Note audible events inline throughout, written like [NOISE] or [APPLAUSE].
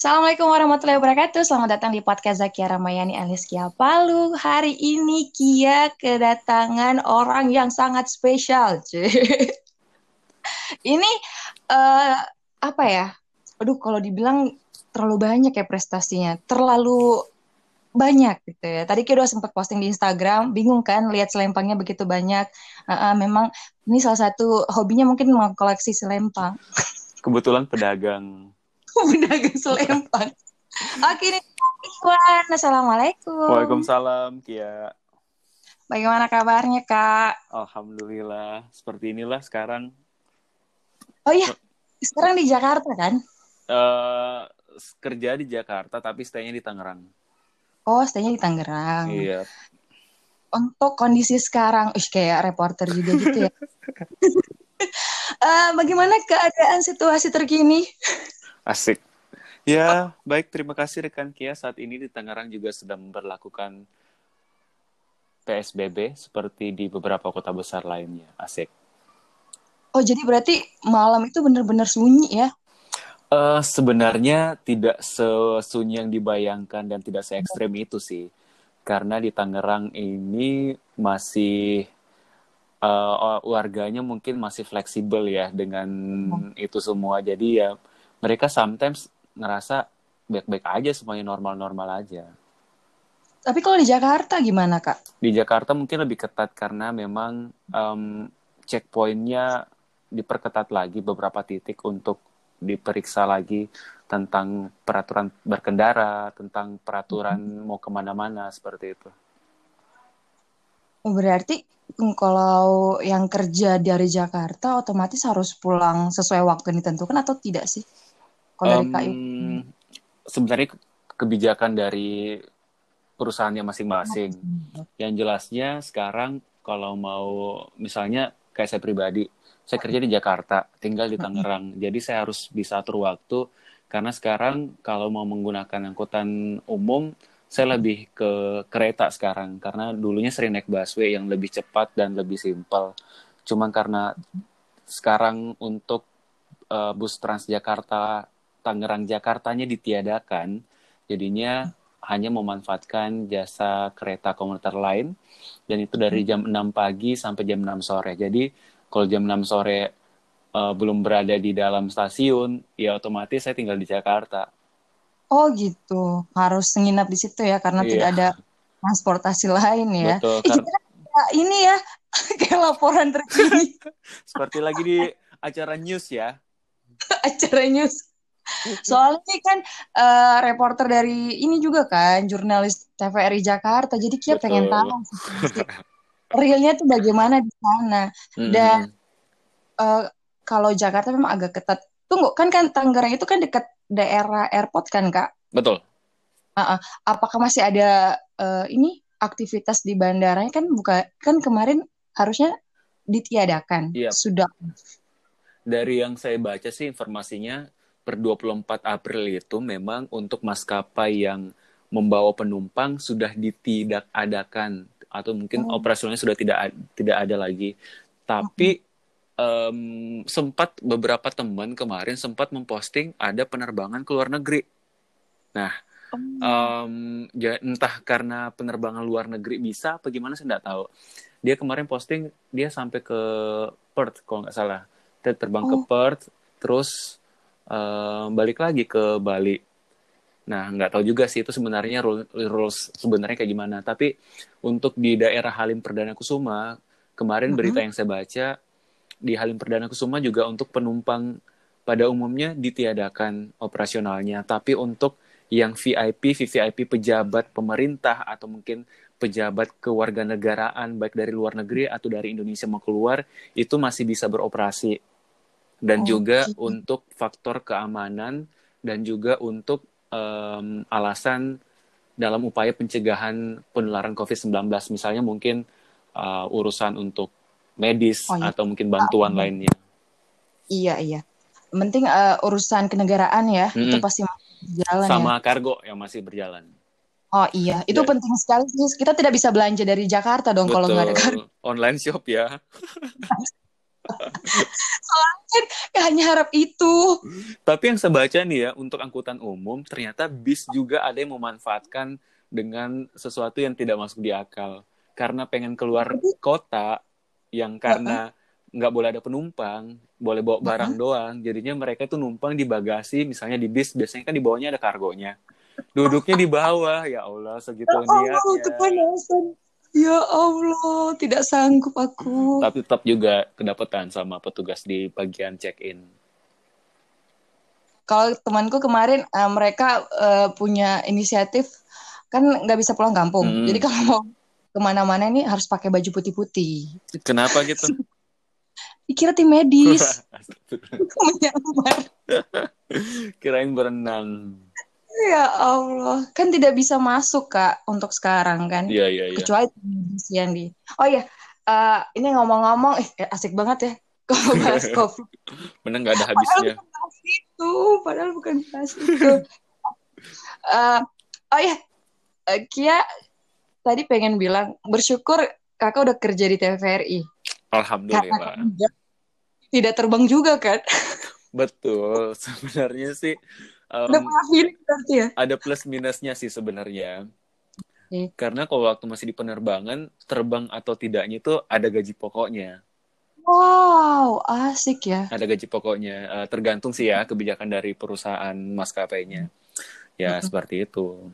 Assalamualaikum warahmatullahi wabarakatuh. Selamat datang di podcast Zakia Ramayani alias Kia Palu. Hari ini Kia kedatangan orang yang sangat spesial. [LAUGHS] ini uh, apa ya? Aduh, kalau dibilang terlalu banyak ya prestasinya. Terlalu banyak gitu ya. Tadi Kia udah sempat posting di Instagram, bingung kan lihat selempangnya begitu banyak. Uh, uh, memang ini salah satu hobinya mungkin mau koleksi selempang. [LAUGHS] Kebetulan pedagang [LAUGHS] pedagang selempang. Oke nih, Iwan. Assalamualaikum. Waalaikumsalam, Kia. Bagaimana kabarnya, Kak? Alhamdulillah. Seperti inilah sekarang. Oh iya, sekarang di Jakarta kan? Uh, kerja di Jakarta, tapi stay-nya di Tangerang. Oh, stay-nya di Tangerang. Iya. Untuk kondisi sekarang, ih kayak reporter juga gitu ya. uh, [LAUGHS] bagaimana keadaan situasi terkini? Asik. Ya, baik. Terima kasih rekan Kia. Saat ini di Tangerang juga sedang memperlakukan PSBB seperti di beberapa kota besar lainnya. Asik. Oh, jadi berarti malam itu benar-benar sunyi ya? Uh, sebenarnya tidak sesunyi yang dibayangkan dan tidak se ekstrem itu sih. Karena di Tangerang ini masih uh, warganya mungkin masih fleksibel ya dengan hmm. itu semua. Jadi ya mereka sometimes ngerasa baik-baik aja semuanya normal-normal aja. Tapi kalau di Jakarta gimana kak? Di Jakarta mungkin lebih ketat karena memang um, checkpointnya diperketat lagi beberapa titik untuk diperiksa lagi tentang peraturan berkendara, tentang peraturan hmm. mau ke mana-mana seperti itu. Oh, berarti kalau yang kerja dari Jakarta otomatis harus pulang sesuai waktu yang ditentukan atau tidak sih? Kalau um, dari Sebenarnya kebijakan dari perusahaannya masing-masing. Yang jelasnya sekarang kalau mau misalnya kayak saya pribadi, saya kerja di Jakarta, tinggal di Tangerang. Jadi saya harus bisa atur waktu karena sekarang kalau mau menggunakan angkutan umum saya lebih ke kereta sekarang karena dulunya sering naik busway yang lebih cepat dan lebih simpel. Cuma karena sekarang untuk uh, bus Transjakarta Tangerang Jakartanya ditiadakan, jadinya hanya memanfaatkan jasa kereta komuter lain dan itu dari jam 6 pagi sampai jam 6 sore. Jadi kalau jam 6 sore uh, belum berada di dalam stasiun, ya otomatis saya tinggal di Jakarta. Oh gitu, harus nginap di situ ya karena iya. tidak ada transportasi lain ya. Betul. Eh, kar- ini ya [LAUGHS] kayak laporan terkini. Seperti lagi di acara news ya. [LAUGHS] acara news. Soalnya ini kan uh, reporter dari ini juga kan, jurnalis TVRI Jakarta. Jadi Kia Betul. pengen tahu realnya tuh bagaimana di sana. Hmm. Dan uh, kalau Jakarta memang agak ketat. Tunggu, kan kan Tangerang itu kan dekat daerah airport kan, Kak? Betul. Uh, uh, apakah masih ada uh, ini aktivitas di bandaranya kan buka kan kemarin harusnya ditiadakan. Yep. Sudah. Dari yang saya baca sih informasinya per 24 April itu memang untuk maskapai yang membawa penumpang sudah ditidak adakan atau mungkin oh. operasionalnya sudah tidak tidak ada lagi. Tapi um, sempat beberapa teman kemarin sempat memposting ada penerbangan ke luar negeri. Nah, um, ya, entah karena penerbangan luar negeri bisa apa gimana saya tidak tahu. Dia kemarin posting dia sampai ke Perth kalau nggak salah. Dia terbang oh. ke Perth, terus uh, balik lagi ke Bali. Nah, nggak tahu juga sih itu sebenarnya rules sebenarnya kayak gimana. Tapi untuk di daerah Halim Perdana Kusuma, kemarin mm -hmm. berita yang saya baca di Halim Perdana Kusuma juga untuk penumpang pada umumnya ditiadakan operasionalnya. Tapi untuk yang VIP, VVIP pejabat pemerintah atau mungkin pejabat kewarganegaraan baik dari luar negeri atau dari Indonesia mau keluar itu masih bisa beroperasi dan oh, juga gitu. untuk faktor keamanan dan juga untuk um, alasan dalam upaya pencegahan penularan COVID-19 misalnya mungkin uh, urusan untuk medis oh, iya. atau mungkin bantuan ah, lainnya. Iya iya. Penting uh, urusan kenegaraan ya hmm. itu pasti berjalan sama ya. kargo yang masih berjalan. Oh iya, itu ya. penting sekali sih. Kita tidak bisa belanja dari Jakarta dong Betul. kalau nggak ada kargo. Online shop ya. [LAUGHS] [LAUGHS] Soalnya kan ya hanya harap itu. Tapi yang saya baca nih ya, untuk angkutan umum, ternyata bis juga ada yang memanfaatkan dengan sesuatu yang tidak masuk di akal. Karena pengen keluar kota, yang karena nggak boleh ada penumpang, boleh bawa barang doang. Jadinya mereka tuh numpang di bagasi, misalnya di bis, biasanya kan di bawahnya ada kargonya. Duduknya di bawah, ya Allah, segitu Allah, niatnya. kepanasan. Ya Allah, tidak sanggup aku. Tapi tetap juga kedapatan sama petugas di bagian check-in. Kalau temanku kemarin eh, mereka eh, punya inisiatif kan nggak bisa pulang kampung. Mm. Jadi kalau mau ke mana-mana nih harus pakai baju putih-putih. Kenapa gitu? [LAUGHS] Dikira tim medis [LAUGHS] menyamar. [LAUGHS] Kirain berenang. Ya Allah, kan tidak bisa masuk kak untuk sekarang kan. Iya, iya, iya. Kecuali yang di. Oh iya, eh, ini ngomong-ngomong, eh, asik banget ya [LAUGHS] kalau bahas [LAUGHS] COVID. Bener nggak ada Padahal habisnya. bukan bahas itu, padahal bukan bahas itu. [LAUGHS] Eh, oh ya, eh, Kia tadi pengen bilang bersyukur kakak udah kerja di TVRI. Alhamdulillah. Karena tidak terbang juga kan? Betul. Sebenarnya sih em, Udah punya feeling berarti ya? ada plus minusnya sih sebenarnya. Oke. Karena kalau waktu masih di penerbangan, terbang atau tidaknya itu ada gaji pokoknya. Wow, asik ya. Ada gaji pokoknya. Eh, tergantung sih ya kebijakan dari perusahaan maskapainya. Ya, Mm-mm. seperti itu.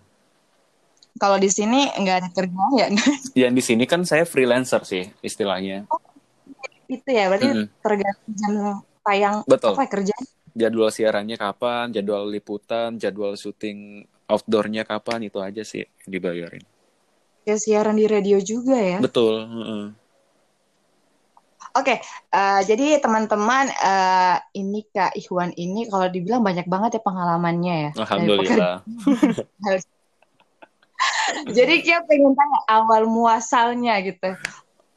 Kalau di sini nggak ada kerjaan ya? [LAUGHS] Yang di sini kan saya freelancer sih istilahnya. itu ya, berarti Mm-mm. tergantung jam tayang Betul. apa ya, kerjaan. Jadwal siarannya kapan, jadwal liputan, jadwal syuting outdoornya kapan, itu aja sih yang dibayarin. Ya siaran di radio juga ya. Betul. heeh. Oke, eh, jadi teman-teman eh, ini Kak Ikhwan ini kalau dibilang banyak banget ya pengalamannya ya. Alhamdulillah. [LAUGHS] Jadi Kia pengen tanya awal muasalnya gitu.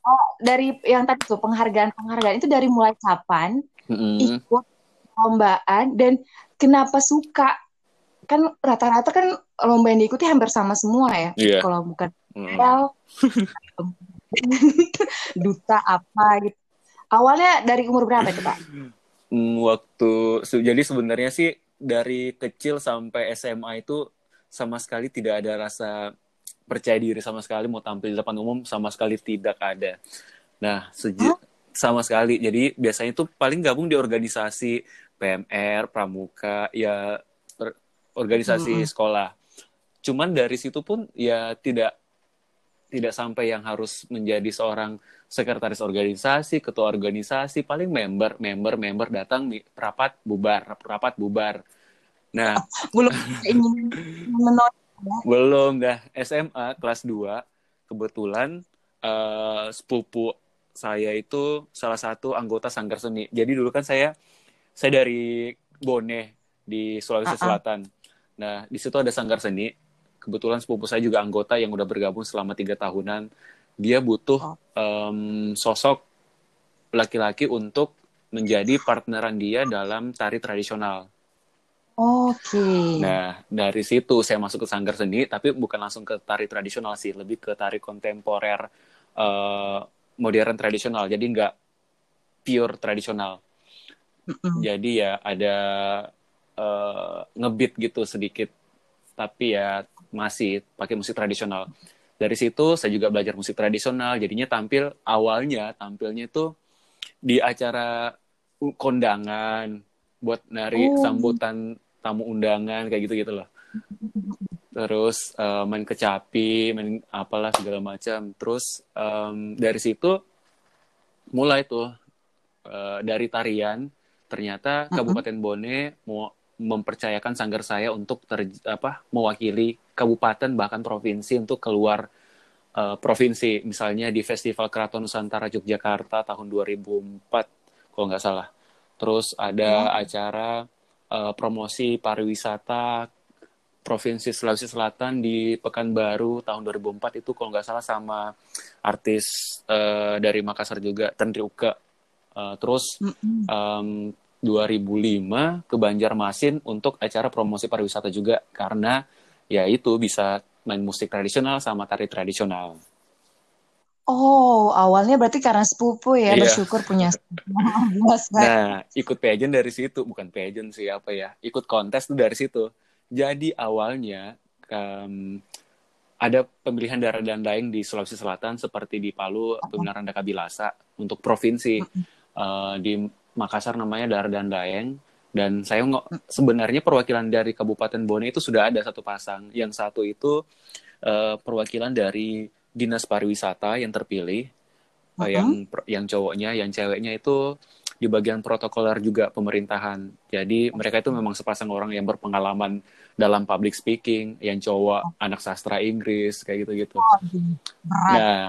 Oh, dari yang tadi tuh penghargaan-penghargaan itu dari mulai kapan Mm-mm. ikut perlombaan dan kenapa suka? Kan rata-rata kan lomba yang diikuti hampir sama semua ya. Iya. Kalau bukan Mm. Well, [LAUGHS] duta apa gitu. Awalnya dari umur berapa tuh Kak? Mm, Waktu jadi sebenarnya sih dari kecil sampai SMA itu sama sekali tidak ada rasa percaya diri sama sekali mau tampil di depan umum sama sekali tidak ada. Nah, seje- sama sekali. Jadi biasanya itu paling gabung di organisasi PMR, Pramuka, ya organisasi Mm-mm. sekolah. Cuman dari situ pun ya tidak tidak sampai yang harus menjadi seorang sekretaris organisasi, ketua organisasi, paling member, member, member datang rapat bubar, rapat bubar. Nah, Belum [LAUGHS] ingin menolak belum dah SMA kelas 2 kebetulan eh, sepupu saya itu salah satu anggota sanggar seni. Jadi dulu kan saya saya dari Bone di Sulawesi ah. Selatan. Nah, di situ ada sanggar seni. Kebetulan sepupu saya juga anggota yang udah bergabung selama tiga tahunan. Dia butuh em, sosok laki-laki untuk menjadi partneran dia dalam tari tradisional. Oke. Nah, dari situ saya masuk ke sanggar seni, tapi bukan langsung ke tari tradisional sih, lebih ke tari kontemporer, eh, modern tradisional. Jadi nggak pure tradisional. Jadi ya ada eh, ngebeat gitu sedikit, tapi ya masih pakai musik tradisional. Dari situ saya juga belajar musik tradisional, jadinya tampil awalnya tampilnya itu di acara kondangan buat nari Oh. sambutan tamu undangan kayak gitu-gitu loh. Terus eh, main kecapi, main apalah segala macam. Terus em, dari situ mulai tuh eh, dari tarian ternyata. Kabupaten Bone mau mempercayakan sanggar saya untuk ter, apa mewakili kabupaten bahkan provinsi untuk keluar eh, provinsi misalnya di Festival Keraton Nusantara Yogyakarta tahun 2004 kalau nggak salah. Terus ada acara eh, promosi pariwisata Provinsi Sulawesi Selatan di Pekanbaru tahun 2004 itu kalau nggak salah sama artis eh, dari Makassar juga Tendri Uke. Eh, terus em, 2005 ke Banjarmasin untuk acara promosi pariwisata juga karena ya itu bisa main musik tradisional sama tari tradisional. Oh, awalnya berarti karena sepupu ya, Iya. bersyukur punya. [LAUGHS] Nah, ikut pageant dari situ, bukan pageant sih apa ya, ikut kontes tuh dari situ. Jadi awalnya em, ada pemilihan daerah dan daeng di Sulawesi Selatan seperti di Palu, pemilihan Randa Kabilasa untuk provinsi. Eh, di Makassar namanya daerah dan daeng. Dan saya nggak sebenarnya perwakilan dari Kabupaten Bone itu sudah ada satu pasang. Yang satu itu eh, perwakilan dari Dinas Pariwisata yang terpilih Uh, Mm-mm. yang yang cowoknya, yang ceweknya itu di bagian protokoler juga pemerintahan. Jadi mereka itu memang sepasang orang yang berpengalaman dalam public speaking, yang cowok anak sastra Inggris kayak gitu-gitu. Berat. Nah,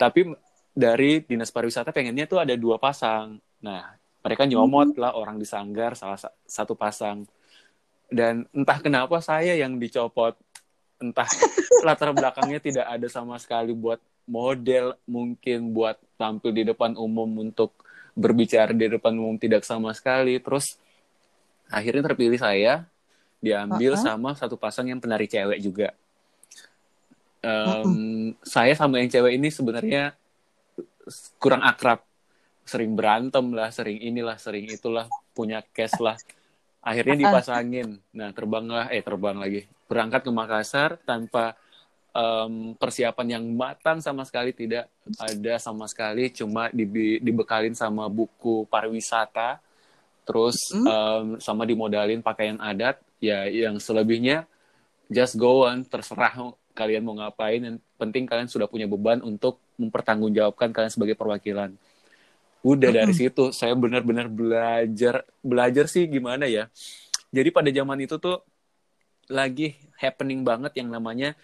tapi dari dinas pariwisata pengennya tuh ada dua pasang. Nah, mereka nyomot lah orang di sanggar salah sa- satu pasang. Dan entah kenapa saya yang dicopot, entah [LAUGHS] latar belakangnya tidak ada sama sekali buat model, mungkin buat tampil di depan umum untuk berbicara di depan umum tidak sama sekali. Terus akhirnya terpilih saya diambil Uh-uh. sama satu pasang yang penari cewek juga. Em, Saya sama yang cewek ini sebenarnya kurang akrab, sering berantem lah, sering inilah, sering itulah, punya case lah. Akhirnya dipasangin. Nah, terbanglah, eh terbang lagi, berangkat ke Makassar tanpa em, persiapan yang matang sama sekali tidak ada sama sekali, cuma dibi- dibekalin sama buku pariwisata, terus em, sama dimodalin pakaian adat, ya yang selebihnya just go on, terserah kalian mau ngapain, yang penting kalian sudah punya beban untuk mempertanggungjawabkan kalian sebagai perwakilan. Udah dari situ saya benar-benar belajar, belajar sih gimana ya. Jadi pada zaman itu tuh lagi happening banget yang namanya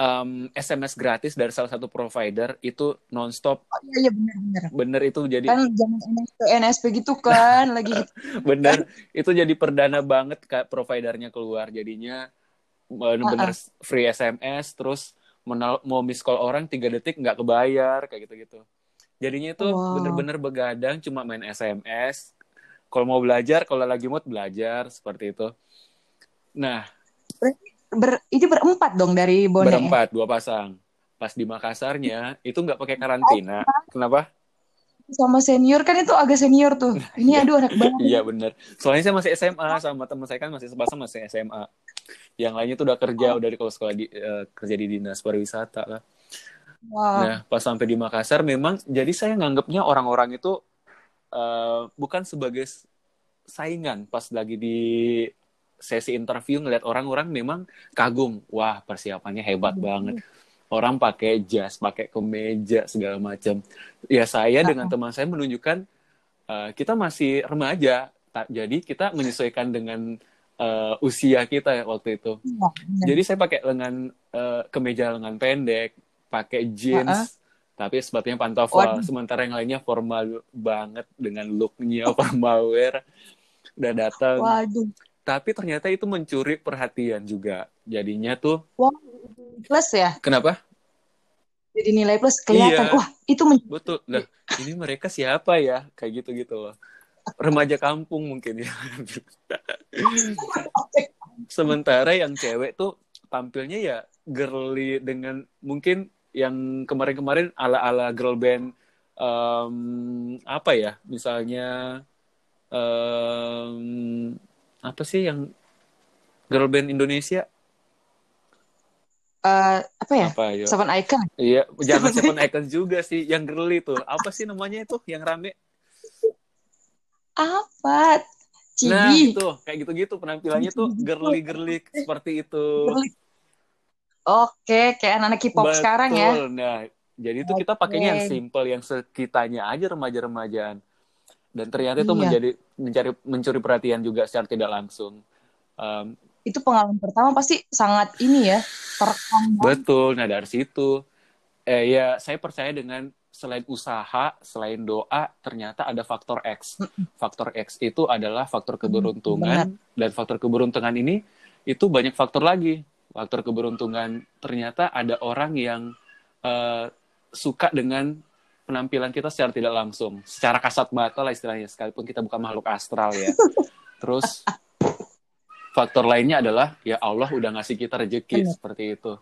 um, SMS gratis dari salah satu provider itu nonstop Oh, iya, iya benar-benar. bener itu jadi Kan zaman NSP, NSP gitu kan, lagi [LAUGHS] gitu. bener itu jadi perdana banget kak providernya keluar jadinya bener-bener free SMS terus mau miss call orang tiga detik nggak kebayar kayak gitu-gitu jadinya itu Wow. bener-bener begadang cuma main SMS kalau mau belajar kalau lagi mood belajar seperti itu nah Ber, itu berempat dong dari Bone. ya? berempat dua pasang pas di Makassarnya itu nggak pakai karantina kenapa Sama senior kan itu agak senior tuh. Ini [LAUGHS] aduh anak banget. Iya bener. Soalnya saya masih SMA sama teman saya kan masih sepasang masih SMA. Yang lainnya tuh udah kerja, udah di kalau sekolah di eh, kerja di dinas pariwisata lah. Wah. Nah pas sampai di Makassar memang jadi saya nganggapnya orang-orang itu eh, bukan sebagai saingan pas lagi di sesi interview ngeliat orang-orang memang kagum. Wah persiapannya hebat banget. Orang pakai jas, pakai kemeja segala macam. Ya saya dengan teman saya menunjukkan eh, kita masih remaja. Jadi kita menyesuaikan dengan eh, usia kita ya waktu itu. Benar. Jadi saya pakai lengan eh, kemeja lengan pendek, pakai jeans, Uh-uh. tapi sepatunya pantofel. Waduh. Sementara yang lainnya formal banget dengan looknya [LAUGHS] formal wear. Udah datang. Waduh. Tapi ternyata itu mencuri perhatian juga. Jadinya tuh Wah, plus ya. kenapa? Jadi nilai plus kelihatan. Iya. Wah, itu men- Betul. Lah, ini mereka siapa ya? Kayak gitu-gitu loh. Remaja kampung mungkin ya. [LAUGHS] Sementara yang cewek tuh tampilnya ya girly dengan mungkin yang kemarin-kemarin ala-ala girl band em, apa ya? Misalnya em, apa sih yang girl band Indonesia? eh, apa ya? Apa ya? Seven Icon. Iya, jangan [LAUGHS] Seven Icons juga sih. Yang girly tuh. Apa sih namanya itu yang rame? Apa? Nah, Cibi. itu kayak gitu-gitu penampilannya tuh girly-girly seperti itu. Oke, kayak anak K-pop sekarang ya. Betul. Nah, jadi itu kita pakainya yang simple, yang sekitanya aja remaja-remajaan. Dan ternyata itu Iya. menjadi mencari mencuri perhatian juga secara tidak langsung. Um, Itu pengalaman pertama pasti sangat ini ya, terekam betul. Nah, dari situ eh ya saya percaya dengan selain usaha, selain doa, ternyata ada faktor X. Faktor X itu adalah faktor keberuntungan dan faktor keberuntungan ini itu banyak faktor lagi. Faktor keberuntungan ternyata ada orang yang eh, suka dengan penampilan kita secara tidak langsung, secara kasat mata lah istilahnya, sekalipun kita bukan makhluk astral ya. Terus faktor lainnya adalah ya Allah udah ngasih kita rezeki Benar. seperti itu.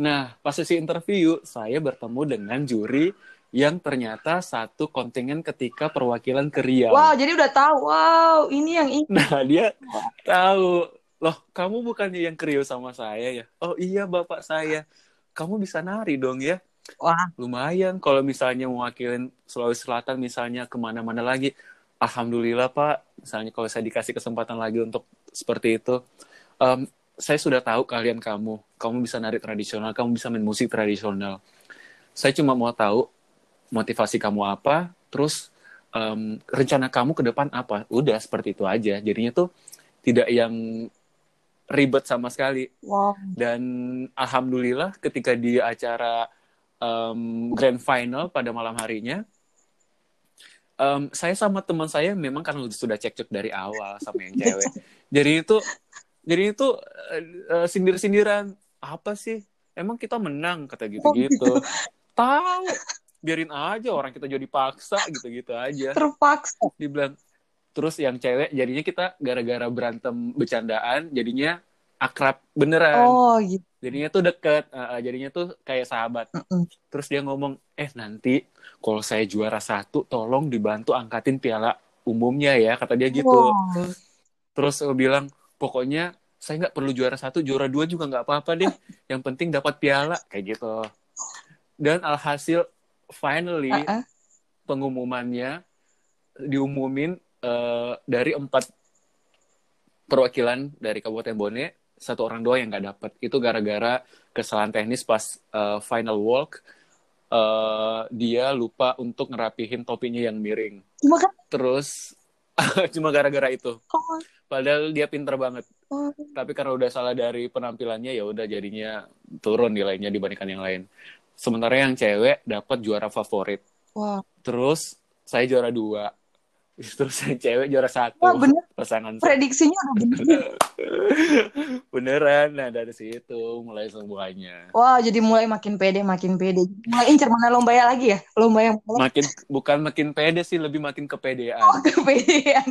Nah, pas sesi interview, saya bertemu dengan juri yang ternyata satu kontingen ketika perwakilan ke Riau. Wow, jadi udah tahu. Wow, ini yang ini. Nah, dia tahu. Loh, kamu bukannya yang ke Riau sama saya ya? Oh iya, Bapak saya. Kamu bisa nari dong ya? Wah, Lumayan kalau misalnya mewakilin Sulawesi Selatan misalnya ke mana-mana lagi. Alhamdulillah, Pak. Misalnya kalau saya dikasih kesempatan lagi untuk seperti itu. Em, saya sudah tahu kalian kamu. Kamu bisa nari tradisional, kamu bisa main musik tradisional. Saya cuma mau tahu motivasi kamu apa, terus em, rencana kamu ke depan apa. Udah seperti itu aja. Jadinya tuh tidak yang ribet sama sekali. wow. Dan alhamdulillah ketika di acara em, grand final pada malam harinya, em, saya sama teman saya memang kan sudah cekcok dari awal sama yang cewek. [LAUGHS] Jadi itu jadi itu eh, eh, sindir-sindiran apa sih? Emang kita menang kata Oh, gitu-gitu. Tahu, biarin aja orang kita jadi paksa gitu-gitu aja. Terpaksa. Dibilang terus yang cewek jadinya kita gara-gara berantem bercandaan jadinya akrab beneran. Oh, gitu. Jadinya tuh deket, uh, uh, jadinya tuh kayak sahabat. Mm-mm. Terus dia ngomong, eh nanti kalau saya juara satu, tolong dibantu angkatin piala umumnya ya, kata dia gitu. Wow. Terus gue bilang, pokoknya saya nggak perlu juara satu, juara dua juga nggak apa-apa deh. [LAUGHS] Yang penting dapat piala, kayak gitu. Dan alhasil, finally, Uh-uh. pengumumannya diumumin eh, dari empat perwakilan dari Kabupaten Bone, satu orang doang yang nggak dapat. Itu gara-gara kesalahan teknis pas eh, final walk, eh, dia lupa untuk ngerapihin topinya yang miring. Cuma kan Terus [LAUGHS] cuma gara-gara itu. oh, Padahal dia pinter banget. oh, Tapi karena udah salah dari penampilannya ya udah jadinya turun nilainya dibandingkan yang lain. Sementara yang cewek dapat juara favorit. wow. Terus saya juara dua. [LAUGHS] Terus yang cewek juara satu. Wah, bener. Pasangan saya. Prediksinya udah bener. [LAUGHS] Beneran. Nah dari situ mulai semuanya. Wah, jadi mulai makin pede, makin pede. Mulai incer mana lomba ya lagi ya? Lomba yang Makin bukan makin pede sih, lebih makin kepedean. kepedean.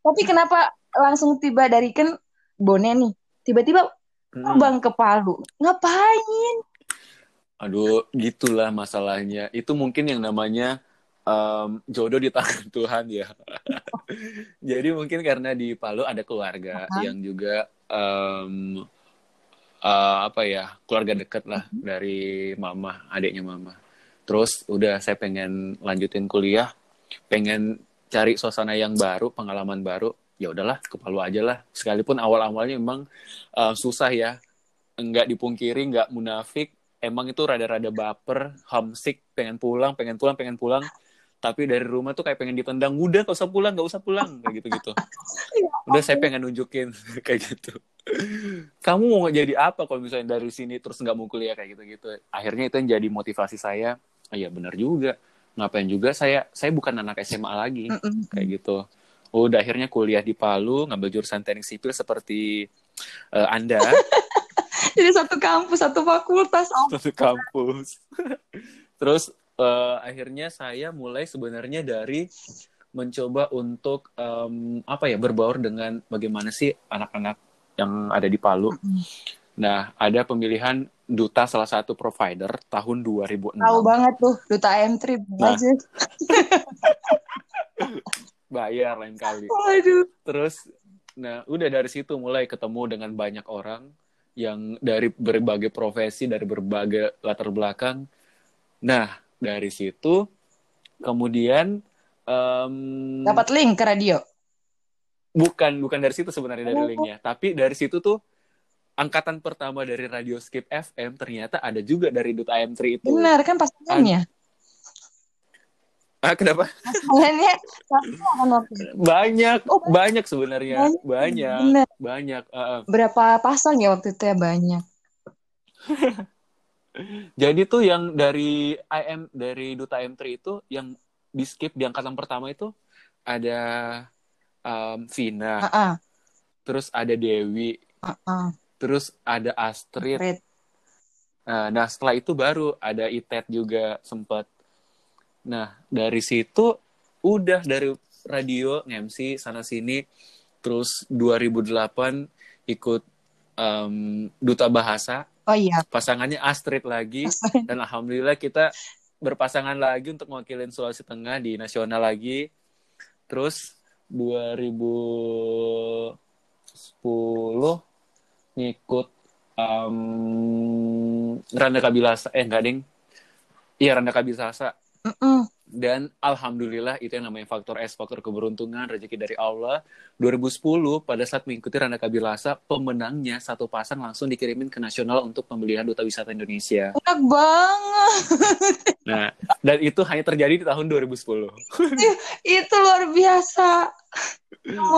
Tapi kenapa langsung tiba dari kan Bone nih? Tiba-tiba Hmm. terbang ke Palu. Ngapain? Aduh, gitulah masalahnya. Itu mungkin yang namanya em, jodoh di tangan [LAUGHS] Tuhan ya. [LAUGHS] Jadi mungkin karena di Palu ada keluarga Aha. yang juga em, eh, apa ya keluarga dekat lah dari mama, adiknya mama. Terus udah saya pengen lanjutin kuliah, pengen cari suasana yang baru, pengalaman baru. Ya udahlah ke Palu aja lah. Sekalipun awal-awalnya memang eh, susah ya, nggak dipungkiri, nggak munafik. Emang itu rada-rada baper, homesick, pengen pulang, pengen pulang, pengen pulang. Tapi dari rumah tuh kayak pengen ditendang, udah gak usah pulang, gak usah pulang, kayak gitu-gitu. [LAUGHS] Udah saya pengen nunjukin [LAUGHS] kayak gitu. Kamu mau jadi apa kalau misalnya dari sini terus nggak mau kuliah kayak gitu-gitu. Akhirnya itu yang jadi motivasi saya. Ah, Iya benar juga. Ngapain juga saya saya bukan anak SMA lagi Mm-mm. kayak gitu. Udah akhirnya kuliah di Palu ngambil jurusan teknik sipil seperti eh, Anda [LAUGHS] Jadi satu kampus, satu fakultas. Oh, satu kampus. [LAUGHS] Terus eh, akhirnya saya mulai sebenarnya dari mencoba untuk em, apa ya berbaur dengan bagaimana sih anak-anak yang ada di Palu. Nah, ada pemilihan duta salah satu provider tahun 2006. tahu banget tuh Duta M3 Nah. aja. [LAUGHS] Bayar lain kali. Waduh. Terus, nah udah dari situ mulai ketemu dengan banyak orang yang dari berbagai profesi, dari berbagai latar belakang. Nah, dari situ kemudian em, Dapat link ke radio. bukan bukan dari situ sebenarnya dari linknya, tapi dari situ tuh angkatan pertama dari Radio Skip FM ternyata ada juga dari Duta M3 itu. Benar kan pasangannya? Ah, kenapa? Pasangannya. Banyak, Oh, banyak sebenarnya, Banyak. banyak, banyak. ah, ah. Berapa pasang ya waktu itu ya banyak. [LAUGHS] Jadi tuh yang dari IM dari Duta M3 itu yang di skip di angkatan pertama itu ada um, Vina, Heeh. terus ada Dewi, Heeh. Terus ada Astrid. Red. Nah, nah, setelah itu baru ada Itet juga sempat. Nah, dari situ udah dari radio MC sana sini terus 2008 ikut um, duta bahasa Oh iya. Pasangannya Astrid lagi dan alhamdulillah kita berpasangan lagi untuk mewakilin Sulawesi Tengah di nasional lagi. Terus 2010 ngikut um, Randa Kabilasa eh enggak ding. Iya Randa Kabilasa. Mm -mm. Dan alhamdulillah itu yang namanya faktor S, faktor keberuntungan, rezeki dari Allah. 2010 pada saat mengikuti Randa Kabilasa, pemenangnya satu pasang langsung dikirimin ke nasional untuk pembelian duta wisata Indonesia. Enak banget. Nah, dan itu hanya terjadi di tahun 2010. itu luar biasa.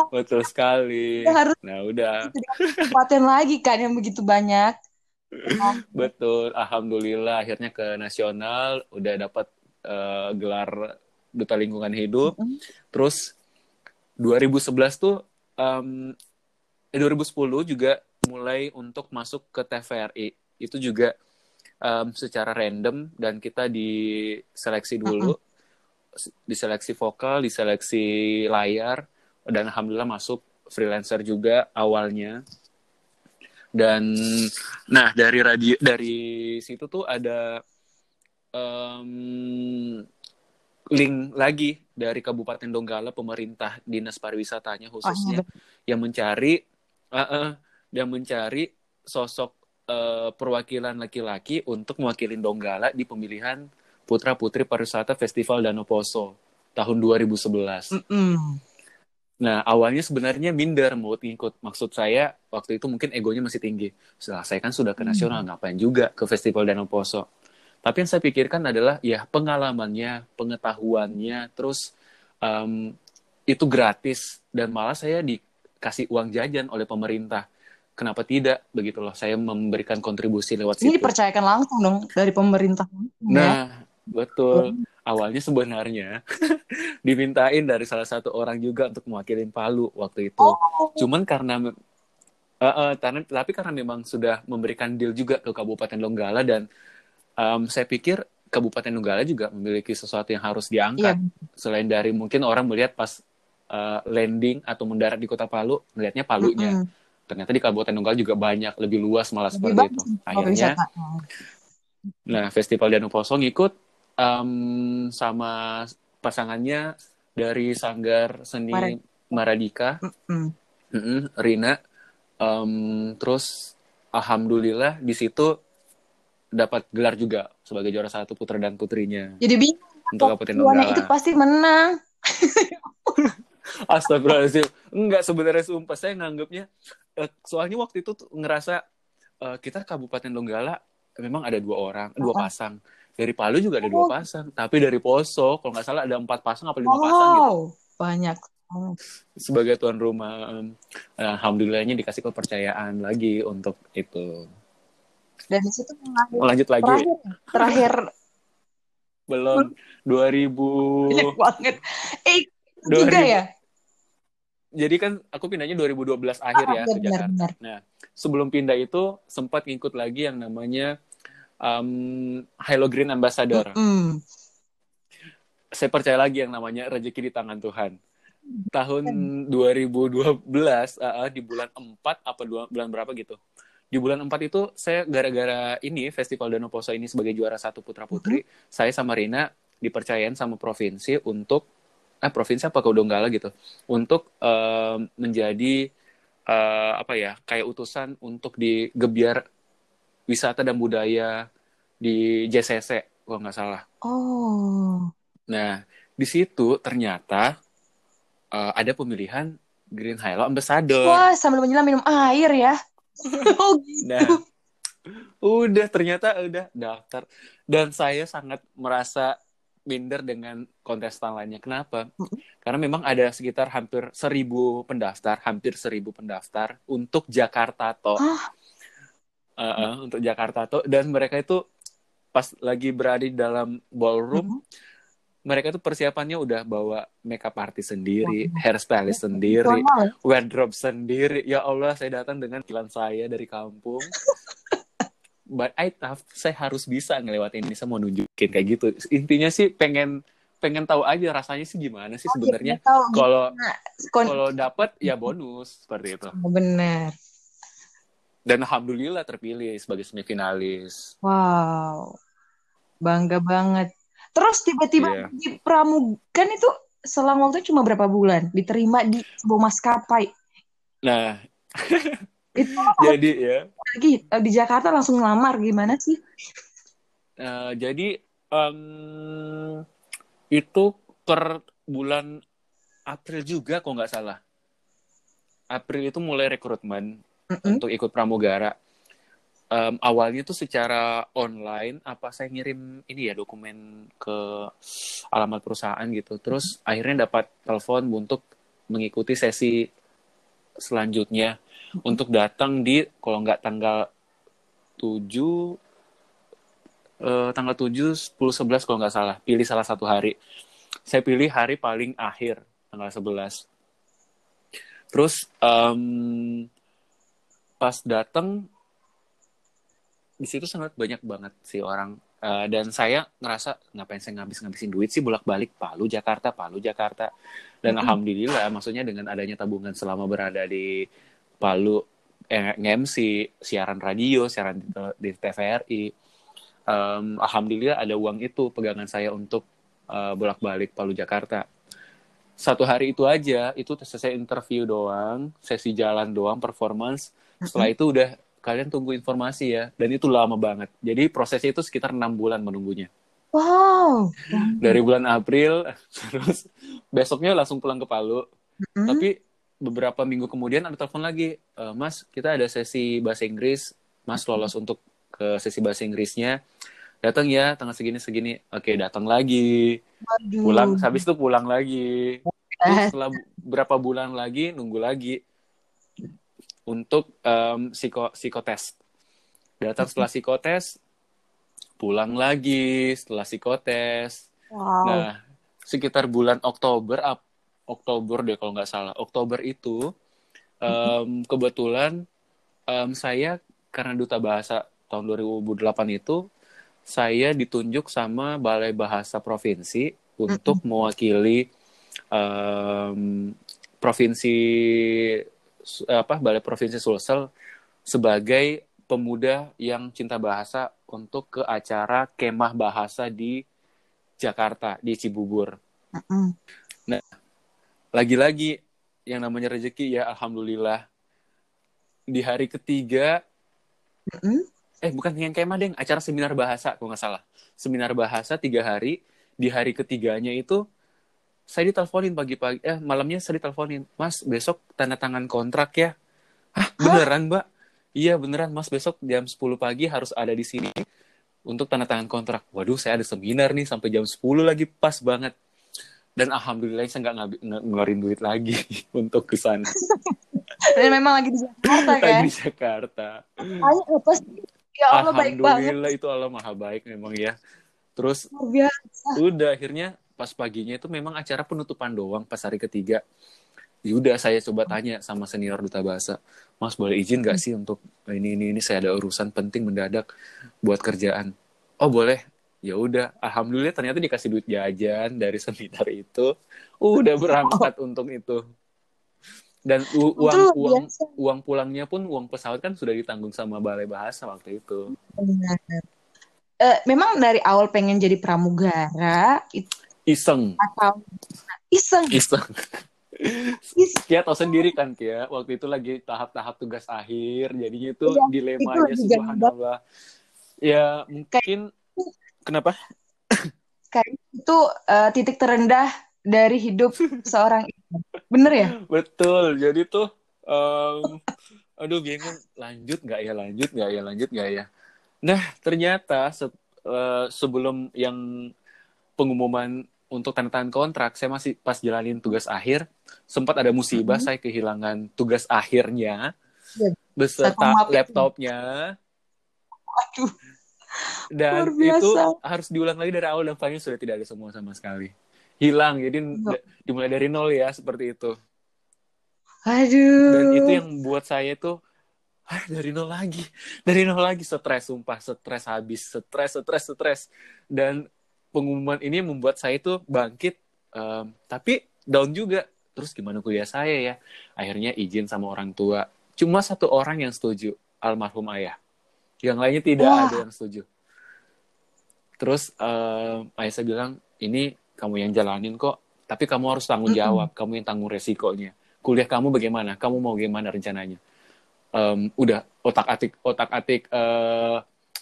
Betul sekali. Ya, harus Nah, udah. Kekuatan lagi kan yang begitu banyak. Betul. Alhamdulillah akhirnya ke nasional udah dapat uh, gelar duta lingkungan hidup. Mm-mm. Terus 2011 tuh um, eh, 2010 juga mulai untuk masuk ke TVRI. Itu juga um, secara random dan kita diseleksi dulu. Diseleksi vokal, diseleksi layar dan alhamdulillah masuk freelancer juga awalnya. Dan nah dari radio dari situ tuh ada um, link lagi dari Kabupaten Donggala pemerintah dinas pariwisatanya khususnya yang mencari uh, uh, yang mencari sosok uh, perwakilan laki-laki untuk mewakili Donggala di pemilihan putra putri pariwisata Festival Danau Poso tahun 2011. Mm-mm. Nah, awalnya sebenarnya minder mau ikut. Maksud saya, waktu itu mungkin egonya masih tinggi. Setelah saya kan sudah ke nasional, ngapain juga ke Festival Danau Poso. Tapi yang saya pikirkan adalah, ya pengalamannya, pengetahuannya, terus um, itu gratis. Dan malah saya dikasih uang jajan oleh pemerintah. Kenapa tidak? Begitu loh, saya memberikan kontribusi lewat Ini situ. dipercayakan langsung dong dari pemerintah. Ya. Nah, betul. Awalnya sebenarnya [LAUGHS] dimintain dari salah satu orang juga untuk mewakilin Palu waktu itu. Oh, Cuman karena eh, karena- tapi karena memang sudah memberikan deal juga ke Kabupaten Donggala dan em, saya pikir Kabupaten Donggala juga memiliki sesuatu yang harus diangkat. Selain dari mungkin orang melihat pas eh, landing atau mendarat di Kota Palu, melihatnya Palunya. Mm-mm. Ternyata di Kabupaten Donggala juga banyak, lebih luas malah Lebih seperti itu. Akhirnya. Nah, Festival Danau Poso ngikut em, sama pasangannya dari Sanggar Seni Mara- Maradika, Mm-mm. Mm-mm, Rina. Em, terus, alhamdulillah di situ dapat gelar juga sebagai juara satu putra dan putrinya Jadi bingung. untuk Kabupaten Donggala. ikut pasti menang. [LAUGHS] Astagfirullahaladzim. Enggak, sebenarnya sumpah saya nganggapnya. eh, soalnya waktu itu tuh ngerasa eh, kita Kabupaten Donggala memang ada dua orang, dua pasang. Dari Palu juga ada Oh. dua pasang. Tapi dari Poso, kalau nggak salah ada empat pasang apa lima pasang gitu. Wow, banyak. Oh. Sebagai tuan rumah, em, alhamdulillahnya dikasih kepercayaan lagi untuk itu. Dan di situ mengakhiri- Lanjut lagi, terakhir, terakhir [LAUGHS] belum 2000. [LAUGHS] banyak banget. Eh, itu 2000. juga ya? Jadi kan aku pindahnya 2012 akhir ya ke benar, Jakarta. benar. Nah, sebelum pindah itu sempat ngikut lagi yang namanya um, Hello Green Ambassador. Mm. Saya percaya lagi yang namanya rezeki di tangan Tuhan. Tahun 2012 uh, di bulan 4 apa dua, bulan berapa gitu. Di bulan 4 itu saya gara-gara ini Festival Danau Poso ini sebagai juara satu putra putri, saya sama Rina dipercayain sama provinsi untuk eh provinsi apa ke Donggala gitu untuk um, menjadi eh, apa ya kayak utusan untuk di gebiar wisata dan budaya di JCC kalau nggak salah. Oh. Nah di situ ternyata eh, ada pemilihan Green Hilo Ambassador. Wah, sambil menyelam minum air ya. [LAUGHS] oh, gitu. Nah udah ternyata udah daftar dan saya sangat merasa minder dengan kontestan lainnya. Kenapa? Karena memang ada sekitar hampir seribu pendaftar, hampir seribu pendaftar untuk Jakarta toh. Hah? Uh, uh, untuk Jakarta toh dan mereka itu pas lagi berada di dalam ballroom, mereka itu persiapannya udah bawa makeup artist sendiri, hairstylist sendiri, wardrobe sendiri. Ya Allah, saya datang dengan kilan saya dari kampung. [LAUGHS] But I tough, saya harus bisa ngelewatin ini. Saya mau nunjukin kayak gitu. Intinya sih pengen pengen tahu aja rasanya sih gimana sih sebenarnya. Tahu Kalau gimana kon- kalau dapat ya bonus seperti itu. Bener. dan alhamdulillah terpilih sebagai semifinalis. Wow, bangga banget. Terus tiba-tiba Iya. di pramuga kan itu selang waktu cuma berapa bulan diterima di sebuah maskapai. Nah, [LAUGHS] Itu [LAUGHS] jadi ya, lagi eh, di Jakarta langsung ngelamar gimana sih? eh, jadi em, itu per bulan April juga kok nggak salah. April itu mulai rekrutmen Mm-mm. untuk ikut pramugara. Em, awalnya tuh secara online, apa saya ngirim ini ya dokumen ke alamat perusahaan gitu. Terus akhirnya dapat telepon untuk mengikuti sesi selanjutnya. Untuk datang di kalau nggak tanggal 7 eh, tanggal 7 10 11 kalau nggak salah. Pilih salah satu hari. Saya pilih hari paling akhir tanggal 11 terus em, pas datang di situ sangat banyak banget sih orang Eh, dan saya ngerasa ngapain saya ngabis-ngabisin duit sih bolak-balik? Palu Jakarta Palu Jakarta. Dan Mm-mm. alhamdulillah maksudnya dengan adanya tabungan selama berada di Palu eh, nge-MC siaran radio siaran di, di TVRI em, alhamdulillah ada uang itu pegangan saya untuk eh, bolak-balik Palu Jakarta. Satu hari itu aja itu selesai interview doang sesi jalan doang performance. Setelah itu udah kalian tunggu informasi ya. Dan itu lama banget. Jadi prosesnya itu sekitar enam bulan menunggunya. Wow. dari bulan April [LAUGHS] terus besoknya langsung pulang ke Palu. Mm-mm. tapi beberapa minggu kemudian ada telepon lagi "E, Mas kita ada sesi bahasa Inggris. Mas lolos untuk ke sesi bahasa Inggrisnya. Datang ya tanggal segini segini. Oke datang lagi. Waduh. pulang habis itu pulang lagi. Terus setelah berapa bulan lagi nunggu lagi untuk em, psiko psikotes datang setelah psikotes pulang lagi setelah psikotes Wow. nah sekitar bulan Oktober ap- Oktober deh kalau nggak salah. Oktober itu em, kebetulan em, saya karena duta bahasa tahun 2008 itu saya ditunjuk sama Balai Bahasa Provinsi untuk mewakili em, provinsi apa Balai Provinsi Sulsel sebagai pemuda yang cinta bahasa untuk ke acara kemah bahasa di Jakarta di Cibubur. Mm-mm. Lagi-lagi yang namanya rezeki ya alhamdulillah di hari ketiga Mm-mm. eh bukan yang kemah deng acara seminar bahasa kalau nggak salah seminar bahasa tiga hari di hari ketiganya itu saya diteleponin pagi-pagi eh malamnya saya diteleponin. Mas besok tanda tangan kontrak ya. Hah? Beneran mbak? Iya beneran mas. Besok jam 10 pagi harus ada di sini untuk tanda tangan kontrak. Waduh saya ada seminar nih sampai jam 10 lagi pas banget. Dan alhamdulillah saya nggak ngeluarin duit lagi [LAUGHS] untuk ke sana. [LAUGHS] Dan memang lagi di Jakarta lagi kan? di Jakarta. Ayo apa sih? Ya Allah baik banget. Alhamdulillah itu Allah maha baik memang ya. Terus udah akhirnya pas paginya itu memang acara penutupan doang pas hari ketiga. Ya udah saya coba tanya sama senior duta bahasa, Mas boleh izin gak sih untuk ini ini ini saya ada urusan penting mendadak buat kerjaan. Oh boleh. Ya udah, alhamdulillah ternyata dikasih duit jajan dari seminar itu. Udah berangkat untuk itu. Dan u- uang luar uang biasa. uang pulangnya pun uang pesawat kan sudah ditanggung sama balai bahasa waktu itu. Benar. Eh, memang dari awal pengen jadi pramugara itu Iseng, atau iseng iseng. [LAUGHS] Is- Kia tahu sendiri kan Kia, waktu itu lagi tahap-tahap tugas akhir, jadinya itu Iya, dilemanya itu subhanallah. Ya mungkin kenapa? [LAUGHS] kayak itu eh, titik terendah dari hidup seorang. Bener ya? Betul, jadi tuh, em, aduh bingung, lanjut nggak ya, lanjut nggak ya, lanjut nggak ya. Nah ternyata se- eh, sebelum yang pengumuman untuk tanda tangan kontrak, saya masih pas jalanin tugas akhir, sempat ada musibah, Mhm. saya kehilangan tugas akhirnya Ya, beserta laptopnya. Aduh, dan Luar biasa. itu harus diulang lagi dari awal dan filenya sudah tidak ada semua sama sekali hilang jadi Ya. d- dimulai dari nol ya seperti itu aduh. dan itu yang buat saya itu ah dari nol lagi [LAUGHS] dari nol lagi stres sumpah stres habis stres stres stres dan pengumuman ini membuat saya itu bangkit em, tapi down juga terus gimana kuliah saya ya akhirnya izin sama orang tua cuma satu orang yang setuju almarhum ayah. Yang lainnya tidak Wah. ada yang setuju. Terus uh, ayah saya bilang, ini kamu yang jalanin kok, tapi kamu harus tanggung jawab, kamu yang tanggung resikonya. Kuliah kamu bagaimana? Kamu mau gimana rencananya? Em, udah otak atik otak atik eh,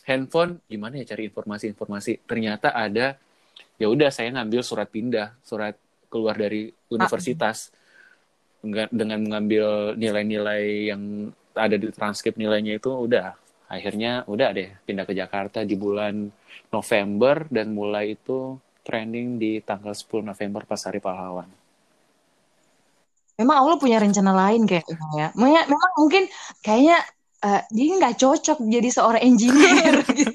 handphone, gimana ya cari informasi-informasi? Ternyata ada, ya udah saya ngambil surat pindah, surat keluar dari universitas Enggak- dengan mengambil nilai-nilai yang ada di transkrip nilainya itu udah akhirnya udah deh pindah ke Jakarta di bulan November dan mulai itu training di tanggal 10 November pas hari pahlawan. Memang Allah punya rencana lain kayaknya ya. Memang mungkin kayaknya eh, dia nggak cocok jadi seorang engineer [LAUGHS] gitu.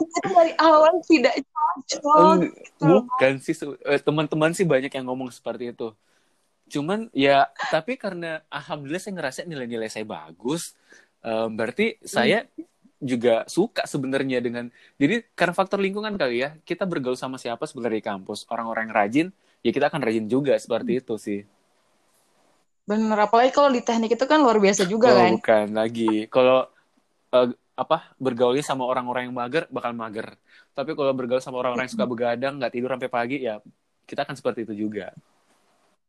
Itu dari awal tidak cocok. Eng- Bukan sih eh, teman-teman sih banyak yang ngomong seperti itu. Cuman ya tapi karena alhamdulillah saya ngerasa nilai-nilai saya bagus, eh, berarti saya juga suka sebenarnya dengan jadi karena faktor lingkungan kali ya kita bergaul sama siapa sebenarnya di kampus orang-orang yang rajin ya kita akan rajin juga seperti itu sih Bener, apalagi kalau di teknik itu kan luar biasa juga Oh, kan. bukan lagi kalau eh, apa bergaulnya sama orang-orang yang mager bakal mager tapi kalau bergaul sama orang-orang yang suka begadang nggak tidur sampai pagi ya kita akan seperti itu juga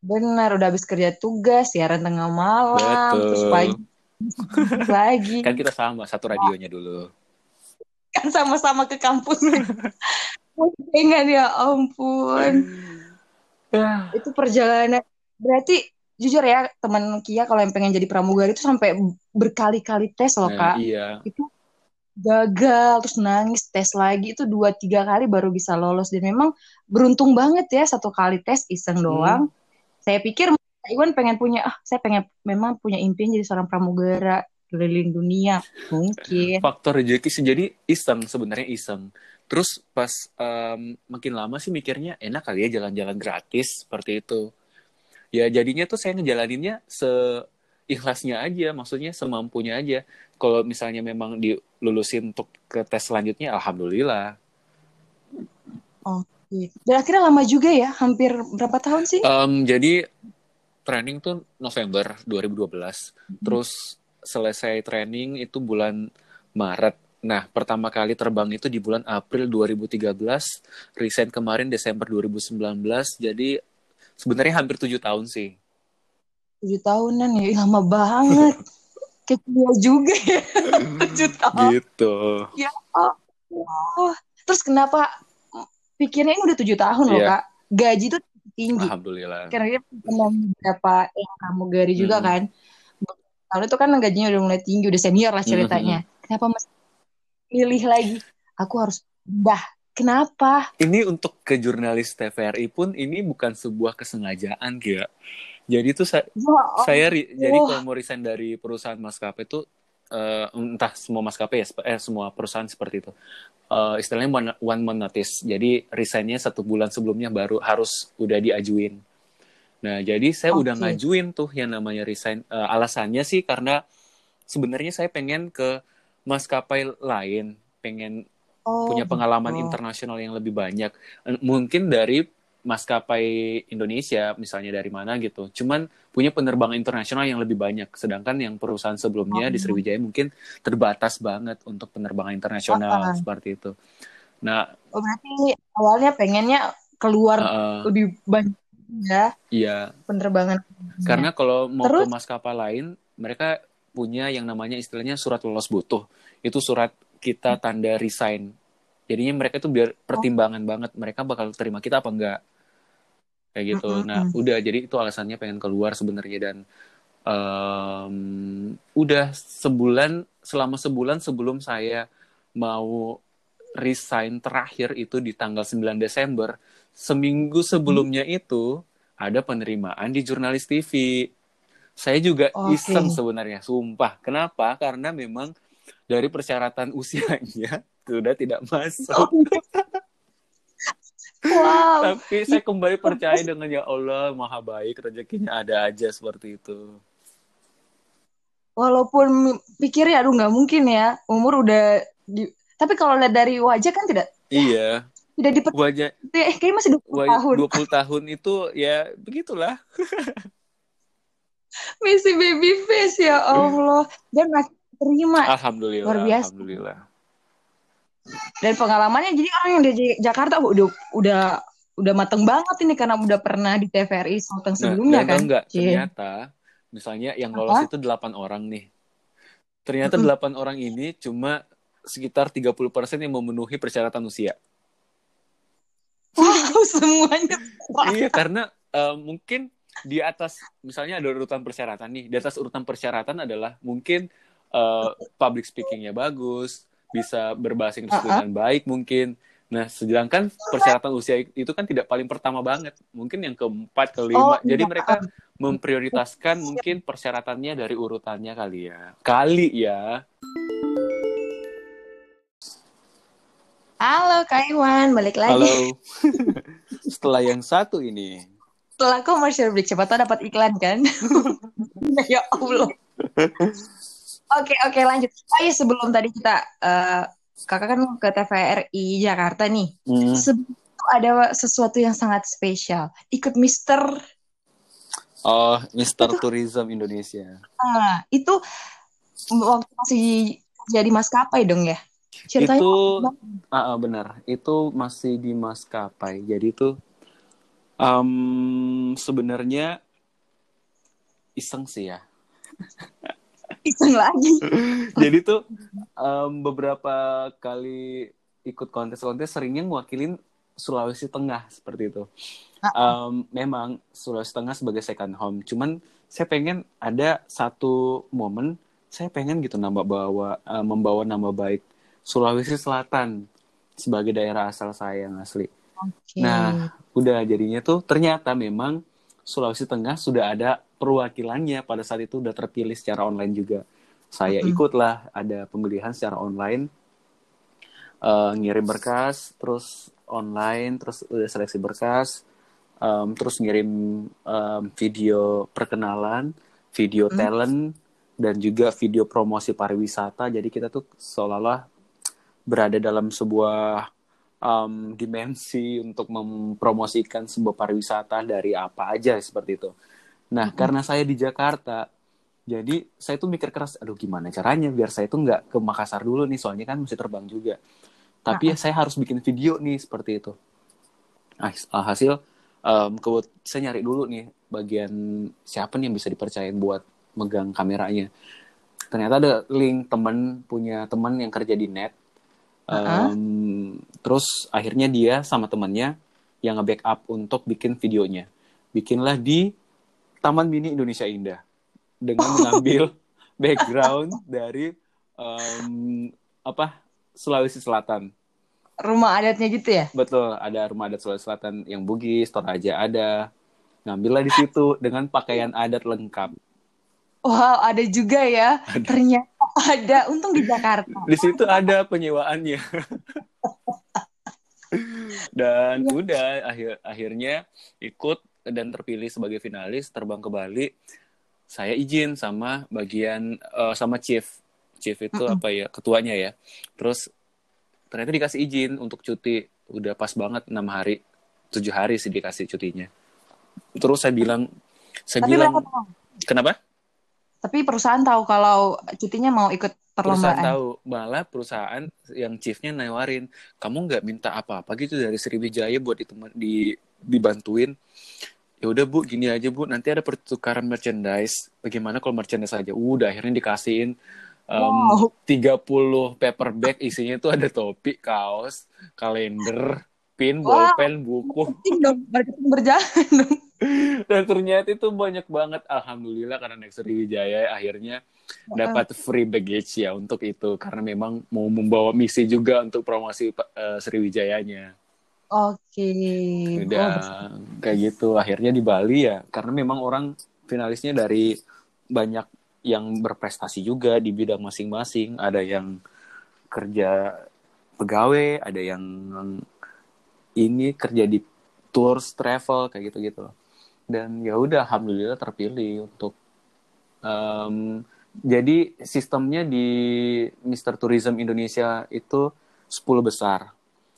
Benar, udah habis kerja tugas, siaran tengah malam, terus Betul. pagi lagi. kan kita sama satu radionya dulu kan sama-sama ke kampus. Pengen ya ampun. ya Itu perjalanan. Berarti jujur ya teman Kia kalau yang pengen jadi pramugari itu sampai berkali-kali tes loh nah, kak. iya. Itu gagal terus nangis tes lagi. Itu dua tiga kali baru bisa lolos. Dan memang beruntung banget ya satu kali tes iseng doang. Saya pikir Iwan pengen punya ah saya pengen memang punya impian jadi seorang pramugara keliling dunia. Mungkin. faktor rezeki sih. Jadi iseng sebenarnya iseng. Terus pas em, makin lama sih mikirnya enak kali ya jalan-jalan gratis seperti itu ya jadinya tuh saya ngejalaninnya seikhlasnya aja maksudnya semampunya aja. Kalau misalnya memang dilulusin untuk ke tes selanjutnya alhamdulillah. Dan akhirnya lama juga ya, hampir berapa tahun sih? Em, jadi training tuh November 2012 terus selesai training itu bulan Maret. Nah, pertama kali terbang itu di bulan April 2013, resign kemarin Desember 2019, jadi sebenarnya hampir tujuh tahun sih. Tujuh tahunan ya, lama banget. [LAUGHS] Kecil juga ya, [LAUGHS] tujuh tahun. Gitu. Ya Allah. Terus kenapa pikirnya ini udah tujuh tahun loh Iya. kak? Gaji tuh tinggi. Alhamdulillah. Karena dia pernah beberapa yang pramugari juga Hmm. kan. Tahun itu kan gajinya udah mulai tinggi, udah senior lah ceritanya. Kenapa masih pilih lagi? Aku harus pindah. Kenapa? Ini untuk ke jurnalis TVRI pun ini bukan sebuah kesengajaan, Kia. Jadi tuh sa- Ya Allah. saya ri- jadi Oh. kalau mau resign dari perusahaan maskapai itu eh, entah semua maskapai ya eh semua perusahaan seperti itu Eh, istilahnya one, one month notice jadi resignnya satu bulan sebelumnya baru harus udah diajuin nah jadi saya udah Oke. ngajuin tuh yang namanya resign Eh, alasannya sih karena sebenarnya saya pengen ke maskapai lain pengen Oh, punya pengalaman gitu. internasional yang lebih banyak. Eh, Mungkin dari maskapai Indonesia, misalnya dari mana gitu. Cuman punya penerbangan internasional yang lebih banyak. Sedangkan yang perusahaan sebelumnya di Oh. Sriwijaya mungkin terbatas banget untuk penerbangan internasional Ah. seperti itu. Nah, Oh, berarti awalnya pengennya keluar eh, lebih banyak ya iya. penerbangan. Karena kalau mau Terus? ke maskapai lain, mereka punya yang namanya istilahnya surat lolos butuh. Itu surat kita tanda resign. Jadinya mereka itu biar pertimbangan banget mereka bakal terima kita apa enggak. Kayak gitu. Mm-mm. Nah, udah jadi itu alasannya pengen keluar sebenarnya dan em, udah sebulan selama sebulan sebelum saya mau resign terakhir itu di tanggal 9 Desember, seminggu sebelumnya itu ada penerimaan di jurnalis TV. Saya juga Oke. iseng sebenarnya, sumpah. Kenapa? Karena memang dari persyaratan usianya [LAUGHS] sudah tidak masuk. Wow. Tapi saya kembali percaya dengan ya Allah maha baik rezekinya ada aja seperti itu. Walaupun pikirnya aduh nggak mungkin ya umur udah di tapi kalau lihat dari wajah kan tidak Iya, tidak di wajah eh kayaknya masih 20 wa- tahun 20 tahun itu ya begitulah. [LAUGHS] masih baby face ya Allah dan mas- diterima. Alhamdulillah. Luar biasa. Alhamdulillah. Dan pengalamannya jadi orang yang dari Jakarta udah udah udah mateng banget ini karena udah pernah di TVRI Sulteng sebelumnya nah, kan. enggak, Cie. ternyata misalnya yang lolos Apa? itu 8 orang nih. Ternyata. 8 orang ini cuma sekitar 30% yang memenuhi persyaratan usia. Wow, [LAUGHS] semuanya. iya, karena eh, mungkin di atas misalnya ada urutan persyaratan nih. Di atas urutan persyaratan adalah mungkin eh, public speakingnya bagus, bisa berbahasa Inggris Uh-uh. dengan baik mungkin. Nah, sedangkan persyaratan usia itu kan tidak paling pertama banget. Mungkin yang keempat, kelima. Oh, Jadi iya. mereka memprioritaskan mungkin persyaratannya dari urutannya kali ya. Kali ya. Halo Kak Iwan, balik lagi. Halo. [LAUGHS] Setelah yang satu ini. Setelah commercial break, siapa tahu dapat iklan kan? [LAUGHS] [LAUGHS] ya Allah. Oke, oke lanjut. Oh iya, sebelum tadi kita, eh, kakak kan ke TVRI Jakarta nih. Hmm. Sebelum itu ada sesuatu yang sangat spesial. Ikut Mister, Oh, Mr. Tourism Indonesia. ah, itu waktu masih jadi maskapai dong ya? Ceritanya Itu ah, benar. Itu masih di maskapai. Jadi itu em, sebenarnya iseng sih ya. [LAUGHS] iseng lagi. [LAUGHS] Jadi tuh em, beberapa kali ikut kontes-kontes seringnya ngewakilin Sulawesi Tengah seperti itu. Em, memang Sulawesi Tengah sebagai second home. Cuman saya pengen ada satu momen saya pengen gitu nambah bawa eh, membawa nama baik Sulawesi Selatan sebagai daerah asal saya yang asli. Oke. Nah, udah jadinya tuh ternyata memang Sulawesi Tengah sudah ada perwakilannya pada saat itu udah terpilih secara online juga. Saya Mm-mm. ikutlah ada pemilihan secara online, Eh, ngirim berkas, terus online, terus udah seleksi berkas, em, terus ngirim em, video perkenalan, video Mm. talent, dan juga video promosi pariwisata. Jadi kita tuh seolah-olah berada dalam sebuah um, dimensi untuk mempromosikan sebuah pariwisata dari apa aja seperti itu. Nah, Mm-mm. karena saya di Jakarta, jadi saya tuh mikir keras, aduh gimana caranya biar saya tuh nggak ke Makassar dulu nih, soalnya kan mesti terbang juga. Tapi ya saya harus bikin video nih seperti itu. Nah, hasil um, kebut- saya nyari dulu nih bagian siapa nih yang bisa dipercayain buat megang kameranya. Ternyata ada link temen punya temen yang kerja di net. Um, terus akhirnya dia sama temennya yang nge-backup untuk bikin videonya. Bikinlah di Taman Mini Indonesia Indah dengan mengambil background dari um, apa Sulawesi Selatan. Rumah adatnya gitu ya? Betul, ada rumah adat Sulawesi Selatan yang Bugis, Toraja ada. Ngambillah di situ dengan pakaian adat lengkap. Wow, ada juga ya. Ternyata ada. Untung di Jakarta. Di situ ada penyewaannya. [LAUGHS] dan udah akhir akhirnya ikut dan terpilih sebagai finalis terbang ke Bali. Saya izin sama bagian eh, sama chief. Chief itu Mm-mm. apa ya? Ketuanya ya. Terus ternyata dikasih izin untuk cuti. Udah pas banget enam hari, tujuh hari sih dikasih cutinya. Terus saya bilang, saya Tapi bilang, kenapa? Tapi perusahaan tahu kalau cutinya mau ikut perusahaan perlombaan. tahu malah perusahaan yang chiefnya nawarin kamu nggak minta apa-apa gitu dari Sriwijaya buat ditemen, di dibantuin ya udah bu gini aja bu nanti ada pertukaran merchandise bagaimana kalau merchandise aja udah akhirnya dikasihin um, Wow. 30 paper bag isinya tuh ada topi kaos kalender pin Wow. bolpen buku Marketing dong, marketing berjalan dong. Dan ternyata itu banyak banget. Alhamdulillah karena naik Sriwijaya akhirnya dapat free baggage ya untuk itu. Karena memang mau membawa misi juga untuk promosi eh, Sriwijayanya. Oke. udah Oh, kayak gitu. Akhirnya di Bali ya. Karena memang orang finalisnya dari banyak yang berprestasi juga di bidang masing-masing. Ada yang kerja pegawai ada yang ini kerja di tours travel kayak gitu-gitu dan ya udah alhamdulillah terpilih untuk em, jadi sistemnya di Mr. Tourism Indonesia itu 10 besar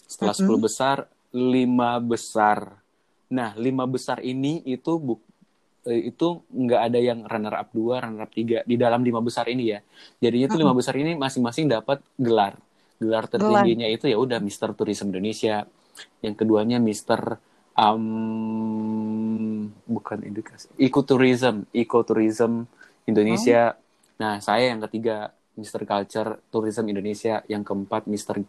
setelah 10 Mm-mm. besar lima besar nah lima besar ini itu bu- eh, itu nggak ada yang runner up 2, runner up 3 di dalam lima besar ini ya. Jadinya tuh lima besar ini masing-masing dapat gelar. Gelar tertingginya itu ya udah Mister Tourism Indonesia. Yang keduanya Mister um, bukan edukasi, Ecotourism, Ecotourism Indonesia. Nah, saya yang ketiga Mister Culture Tourism Indonesia, yang keempat Mister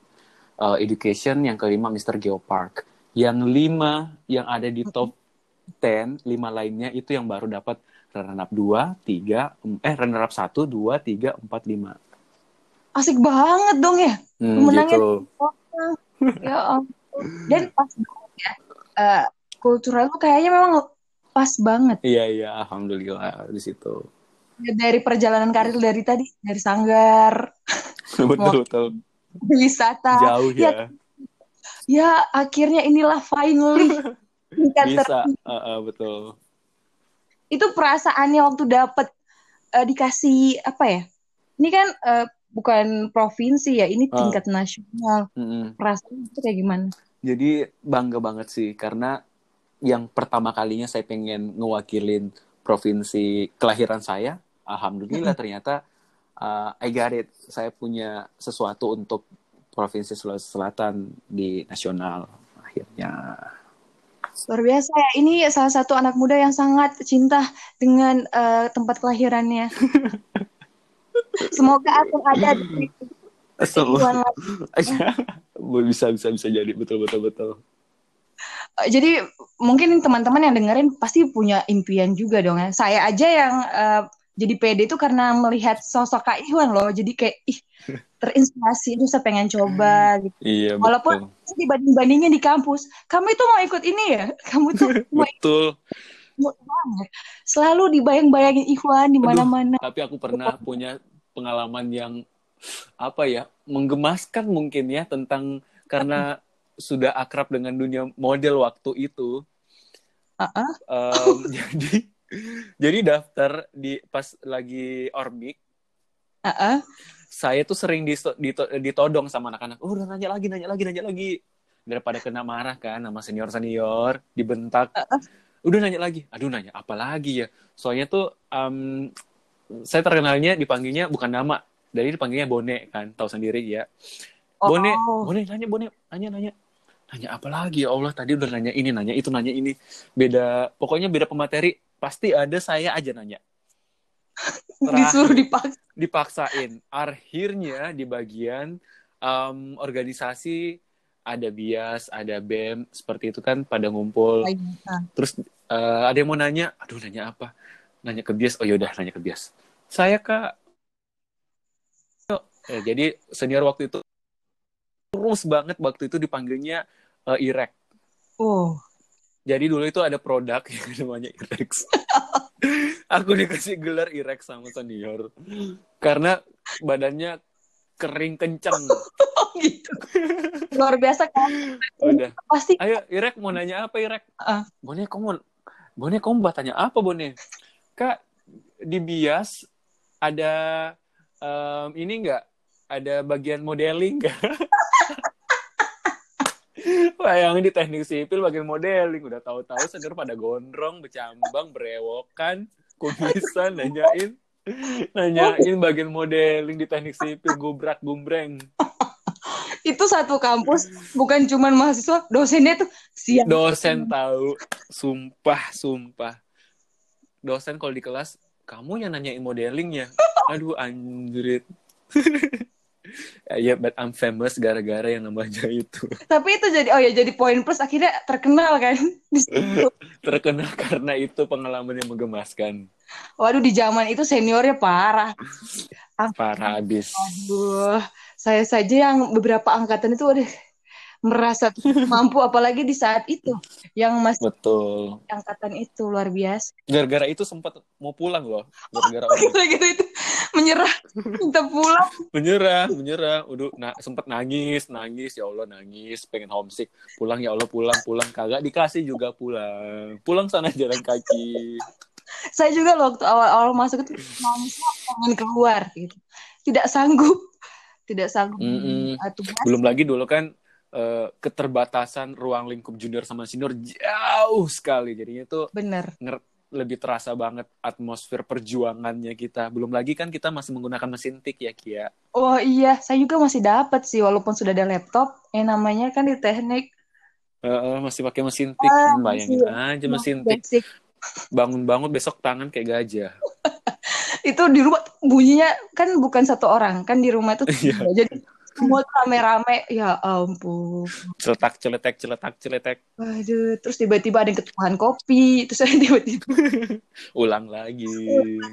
uh, Education, yang kelima Mister Geopark. Yang lima yang ada di top 10, lima lainnya itu yang baru dapat runner up 2, 3, eh runner up 1, 2, 3, 4, 5. Asik banget dong ya. Hmm, Menangnya gitu. ya ampun. Dan pas. Uh, kultural tuh kayaknya memang pas banget. Iya, iya, alhamdulillah di situ. Dari perjalanan karir dari tadi, dari sanggar, [LAUGHS] betul, betul. wisata. Jauh Ya, ya. ya akhirnya inilah finally. [LAUGHS] Bisa, uh, uh, betul. Itu perasaannya waktu dapet uh, dikasih apa ya? Ini kan uh, bukan provinsi ya, ini Ah. tingkat nasional. Mm-mm. Perasaan itu kayak gimana? Jadi bangga banget sih karena yang pertama kalinya saya pengen ngewakilin provinsi kelahiran saya, alhamdulillah ternyata uh, I got it. Saya punya sesuatu untuk provinsi Sulawesi Selatan di nasional akhirnya. Luar biasa ya. Ini salah satu anak muda yang sangat cinta dengan eh, tempat kelahirannya. [LAUGHS] Semoga akan ada di lagi. [LAUGHS] bisa bisa bisa jadi betul betul betul. Eh, Jadi mungkin teman-teman yang dengerin pasti punya impian juga dong ya. Saya aja yang eh, jadi PD itu karena melihat sosok Kak Iwan loh. Jadi kayak ih [LAUGHS] terinspirasi itu saya pengen coba gitu. Iya Walaupun dibanding-bandingnya di kampus, kamu itu mau ikut ini ya? [LAUGHS] Kamu tuh mau Betul. ikut. Selalu dibayang-bayangin Iwan di mana-mana. Tapi aku pernah punya pengalaman yang apa ya menggemaskan mungkin ya tentang karena sudah akrab dengan dunia model waktu itu. Uh-uh. Em, [LAUGHS] jadi jadi daftar di pas lagi orbik Uh-uh. saya tuh sering ditodong sama anak-anak. Oh, udah nanya lagi, nanya lagi, nanya lagi. Daripada kena marah kan sama senior-senior, dibentak. Udah nanya lagi. Aduh, nanya apa lagi ya? Soalnya tuh em, saya terkenalnya dipanggilnya bukan nama. Dari dipanggilnya Bone kan, tahu sendiri ya. Bone, Oh. Bone nanya, Bone, nanya, nanya. Nanya apa lagi ya Allah, tadi udah nanya ini, nanya itu, nanya ini. Beda, pokoknya beda pemateri, pasti ada saya aja nanya. Terakhir- Disuruh dipaksa. dipaksain. Akhirnya di bagian em, organisasi ada bias, ada BEM, seperti itu kan pada ngumpul. Nah, Terus eh, ada yang mau nanya, aduh nanya apa? Nanya ke bias, oh yaudah nanya ke bias. Saya kak, Eh, jadi senior waktu itu terus banget waktu itu dipanggilnya eh, Irek. Oh. Jadi dulu itu ada produk [LAUGHS] yang namanya Irex. [LAUGHS] Aku dikasih gelar Irex sama senior karena badannya kering kencang. [LAUGHS] Oh gitu. Luar biasa kan. Udah. Pasti Ayo Irek mau nanya apa Irek? Ah. Bone kamu Bone kamu mau tanya apa Bone? Kak di bias ada em, ini enggak? Ada bagian modeling enggak? [LAUGHS] Bayangin di teknik sipil bagian modeling udah tahu-tahu senior pada gondrong, bercambang, berewokan, kumisan nanyain nanyain bagian modeling di teknik sipil gubrak gumbreng. itu satu kampus bukan cuman mahasiswa, dosennya tuh siap. Dosen tahu, sumpah, sumpah. Dosen kalau di kelas, kamu yang nanyain modelingnya. Aduh, anjrit. [LAUGHS] [LAUGHS] ya, yeah, but I'm famous gara-gara yang namanya itu. [LAUGHS] Tapi itu jadi oh ya jadi poin plus akhirnya terkenal kan. [LAUGHS] Terkenal karena itu pengalaman yang menggemaskan. Waduh di zaman itu seniornya parah. Parah abis. Aduh, saya saja yang beberapa angkatan itu udah merasa mampu apalagi di saat itu yang masih Betul. angkatan itu luar biasa. Gara-gara itu sempat mau pulang loh. Gara-gara orang Gitu gitu itu menyerah minta pulang. [LAUGHS] menyerah, menyerah. Udah nah, sempat nangis, nangis. Ya Allah nangis, pengen homesick. Pulang ya Allah pulang, pulang. Kagak dikasih juga pulang. Pulang sana jalan kaki. Saya juga loh, waktu awal-awal masuk itu pengen keluar gitu. Tidak sanggup. Tidak sanggup. Uh, tugas. Belum lagi dulu kan eh, keterbatasan ruang lingkup junior sama senior jauh sekali. Jadinya tuh Bener. lebih terasa banget atmosfer perjuangannya kita. Belum lagi kan kita masih menggunakan mesin tik ya Kia. Oh iya, saya juga masih dapat sih walaupun sudah ada laptop. Eh namanya kan di teknik. Uh, masih pakai mesin tik. Ah, Bayangin masih. aja mesin tik. Bangun-bangun besok tangan kayak gajah. [LAUGHS] Itu di rumah bunyinya kan bukan satu orang, kan di rumah itu tiga. Jadi semua rame-rame. Ya ampun. Celetak, celetek, celetak, celetek. Waduh, terus tiba-tiba ada yang ketuhan kopi, terus ada [LAUGHS] tiba-tiba Ulang lagi.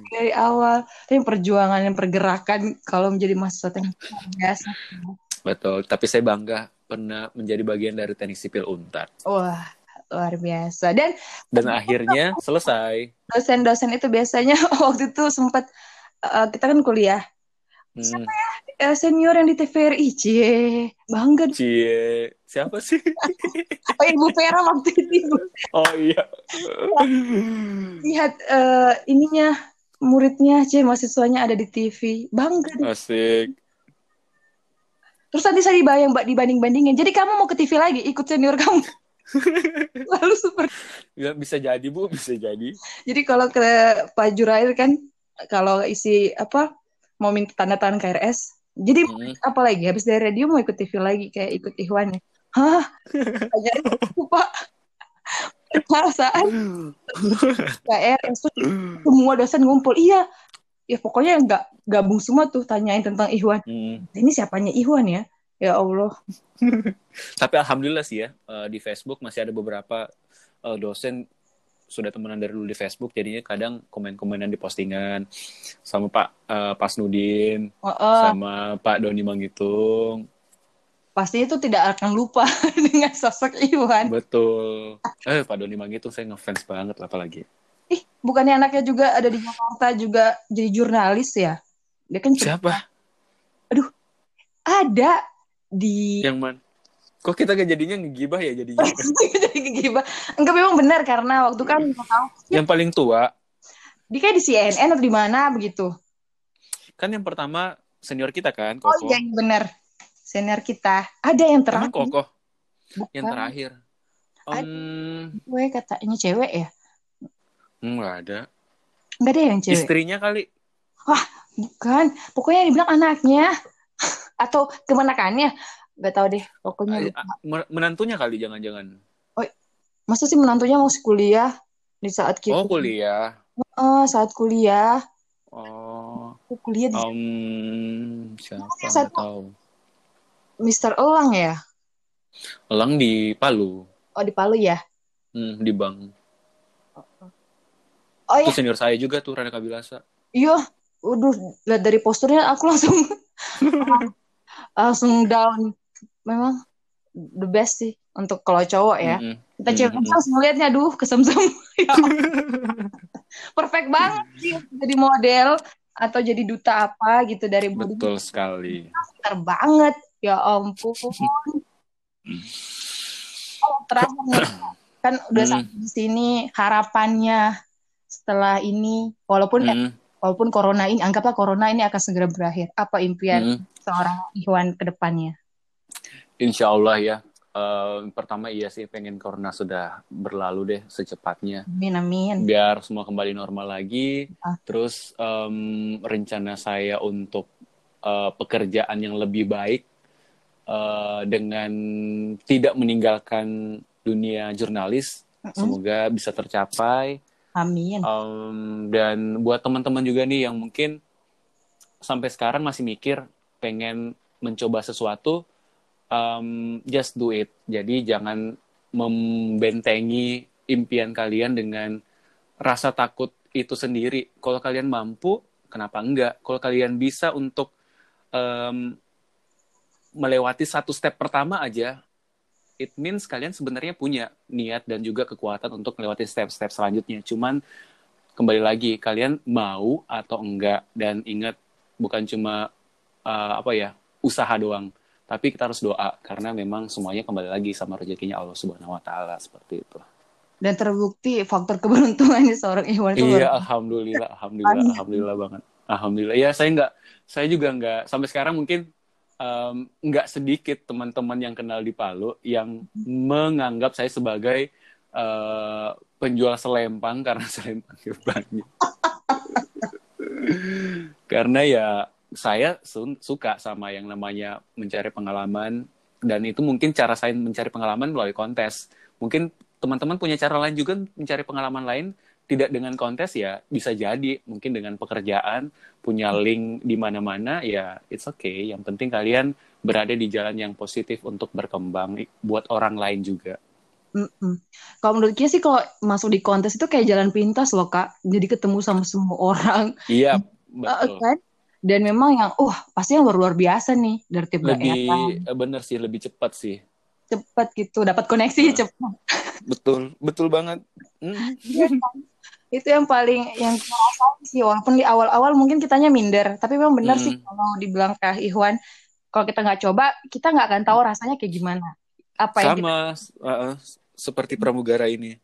dari awal. Tapi perjuangan dan pergerakan kalau menjadi mahasiswa teknik biasa. Betul. Tapi saya bangga pernah menjadi bagian dari teknik sipil Untar. Wah, luar biasa. Dan Dan akhirnya selesai. dosen-dosen itu biasanya [LAUGHS] waktu itu sempat eh, kita kan kuliah Hmm. Eh, senior yang di TVRI, cie, bangga. Cie, siapa sih? [LAUGHS] Oh, Ibu Vera waktu itu Oh iya. lihat eh, ininya muridnya, cie, mahasiswanya ada di TV, bangga. Asik. Terus tadi saya dibayang, mbak dibanding-bandingin. Jadi kamu mau ke TV lagi, ikut senior kamu. [LAUGHS] Lalu super. Ya, bisa jadi bu, bisa jadi. Jadi kalau ke Pak Jurair kan, kalau isi apa mau minta tanda tangan KRS, jadi Hmm. apa lagi? Habis dari radio mau ikut TV lagi, kayak ikut Ikhwan ya. Hah? Tanya itu Pak. Perasaan KRS semua dosen ngumpul. Iya. Ya pokoknya nggak gabung semua tuh tanyain tentang Ikhwan. Hmm. Ini siapanya Ikhwan ya? Ya Allah. Tapi alhamdulillah sih ya eh, di Facebook masih ada beberapa eh, dosen sudah temenan dari dulu di Facebook jadinya kadang komen-komenan di postingan sama Pak eh, Pas Nudin Oh, oh. sama Pak Doni Manggitung Pasti itu tidak akan lupa [LAUGHS] dengan sosok Iwan. betul eh Pak Doni Manggitung saya ngefans banget lah apalagi Ih, bukannya anaknya juga ada di Jakarta juga jadi jurnalis ya? Dia kan siapa ada di yang mana kok kita gak jadinya ngegibah ya jadinya [LAUGHS] jadi gibah. Enggak memang benar karena waktu kan tahu yang paling tua dia kayak di CNN atau di mana begitu. kan yang pertama senior kita kan Oh Koko iya iya, benar. Senior kita. Ada yang Emang terakhir. Koko Bukan. yang terakhir Em, Gue katanya cewek ya. nggak ada Enggak ada yang cewek. istrinya kali Bukan. Pokoknya dibilang anaknya [LAUGHS] atau kemenakannya. Gak tahu deh. Pokoknya me- menantunya kali jangan-jangan. Masa sih menantunya masih kuliah? Di saat kita oh kuliah? Eh, saat kuliah. Oh Aku kuliah di um, siapa nggak tahu. Mister Elang ya? Elang di Palu. Oh di Palu ya? Hmm, di Bang oh itu ya senior saya juga tuh Rana Kabilasa. Iya. Waduh, lihat dari posturnya aku langsung [LAUGHS] langsung down. Memang the best sih untuk kalau cowok ya. Mm-mm. Kita cewek Mm-mm. langsung ngeliatnya, aduh kesemsem. Ya [LAUGHS] Perfect banget sih jadi model atau jadi duta apa gitu dari body betul sekali pintar banget. Ya ampun. Oh, terakhir nih, [COUGHS] kan udah Hmm. sampai di sini harapannya setelah ini walaupun Mm-mm. walaupun corona ini anggaplah corona ini akan segera berakhir. Apa impian Mm-mm. seorang Ikhwan ke depannya? Insya Allah ya Eh, pertama iya sih pengen corona sudah berlalu deh secepatnya Amin amin. biar semua kembali normal lagi. Ah. Terus em, rencana saya untuk eh, pekerjaan yang lebih baik eh, dengan tidak meninggalkan dunia jurnalis, Mm-mm. semoga bisa tercapai. Amin. Em, dan buat teman-teman juga nih yang mungkin sampai sekarang masih mikir pengen mencoba sesuatu, em, just do it. Jadi jangan membentengi impian kalian dengan rasa takut itu sendiri. Kalau kalian mampu, kenapa enggak? Kalau kalian bisa untuk em, melewati satu step pertama aja, it means kalian sebenarnya punya niat dan juga kekuatan untuk melewati step-step selanjutnya. Cuman kembali lagi kalian mau atau enggak dan ingat bukan cuma uh, apa ya usaha doang, tapi kita harus doa karena memang semuanya kembali lagi sama rezekinya Allah Subhanahu Wa Taala seperti itu. Dan terbukti faktor keberuntungannya seorang Ikhwan itu Iya, alhamdulillah, alhamdulillah, alhamdulillah banget. Alhamdulillah. Ya, saya nggak, saya juga nggak sampai sekarang mungkin em, nggak sedikit teman-teman yang kenal di Palu yang menganggap saya sebagai eh, penjual selempang karena [LAUGHS] selempangnya banyak. [LAUGHS] karena ya saya suka sama yang namanya mencari pengalaman dan itu mungkin cara saya mencari pengalaman melalui kontes. Mungkin teman-teman punya cara lain juga mencari pengalaman lain tidak dengan kontes ya bisa jadi mungkin dengan pekerjaan punya link di mana-mana ya it's okay yang penting kalian berada di jalan yang positif untuk berkembang buat orang lain juga. Mm-mm. Kalau menurut Kia sih kalau masuk di kontes itu kayak jalan pintas loh kak, jadi ketemu sama semua orang. Iya [LAUGHS] betul. kan? Dan memang yang, uh pasti yang luar luar biasa nih dari tiap lebih daerah. bener sih lebih cepat sih. Cepat gitu, dapat koneksi uh. cepat. Betul, betul banget. Mm. itu yang paling yang kita sih walaupun di awal-awal mungkin kitanya minder tapi memang benar hmm. sih kalau dibilang Kak Ikhwan kalau kita nggak coba kita nggak akan tahu rasanya kayak gimana apa sama yang kita... uh, seperti pramugara ini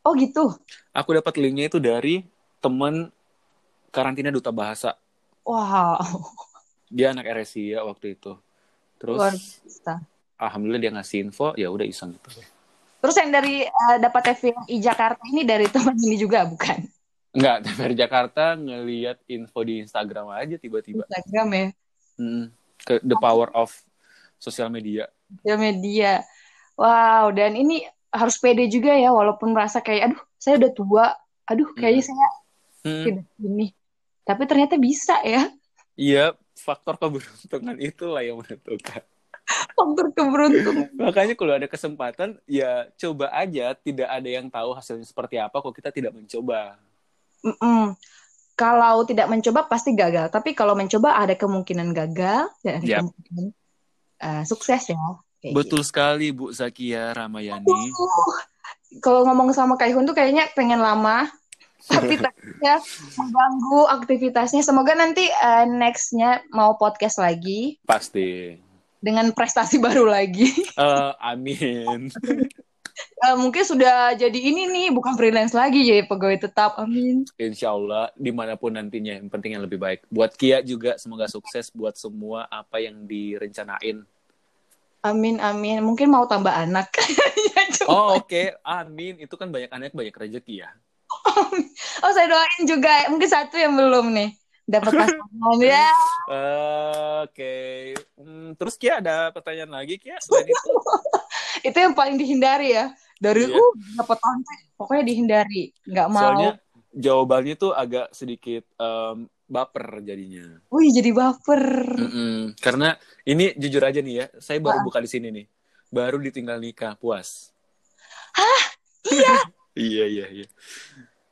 oh gitu aku dapat linknya itu dari teman karantina duta bahasa wow dia anak RSI ya waktu itu terus alhamdulillah dia ngasih info ya udah iseng gitu Terus yang dari uh, dapat TVRI Jakarta ini dari teman ini juga bukan? Enggak, [LAUGHS] TVRI Jakarta ngelihat info di Instagram aja tiba-tiba. Instagram ya. Hmm, ke the power of sosial media. Sosial media. Wow, dan ini harus pede juga ya walaupun merasa kayak aduh, saya udah tua. Aduh, kayaknya hmm. saya hmm. tidak ini. Tapi ternyata bisa ya. Iya, faktor keberuntungan itulah yang menentukan faktor keberuntungan. Makanya kalau ada kesempatan, ya coba aja. Tidak ada yang tahu hasilnya seperti apa kalau kita tidak mencoba. Mm -mm. Kalau tidak mencoba pasti gagal. Tapi kalau mencoba ada kemungkinan gagal dan ada yep. kemungkinan uh, sukses ya. Kayak Betul gitu. sekali Bu Zakia Ramayani. Uh, kalau ngomong sama Kaihun tuh kayaknya pengen lama tapi takutnya mengganggu aktivitasnya. Semoga nanti uh, nextnya mau podcast lagi. Pasti dengan prestasi baru lagi. Uh, amin. uh, [LAUGHS] mungkin sudah jadi ini nih, bukan freelance lagi jadi pegawai tetap. Amin. Insya Allah di mana pun nantinya, yang penting yang lebih baik. Buat Kia juga semoga sukses buat semua apa yang direncanain. Amin, amin. Mungkin mau tambah anak. [LAUGHS] ya, oh oke, okay. amin. Itu kan banyak anak banyak rezeki ya. [LAUGHS] oh saya doain juga. Mungkin satu yang belum nih dapat pasangan [LAUGHS] ya. Oke. Okay. Hmm, terus Kia ada pertanyaan lagi Kia selain itu? [LAUGHS] itu yang paling dihindari ya. Dari iya. uh dapat konten pokoknya dihindari, nggak mau. Soalnya jawabannya tuh agak sedikit um, baper jadinya. Wih, jadi baper. Mm-mm. Karena ini jujur aja nih ya, saya baru buka di sini nih. Baru ditinggal nikah, puas. Hah? Iya. iya, iya, iya.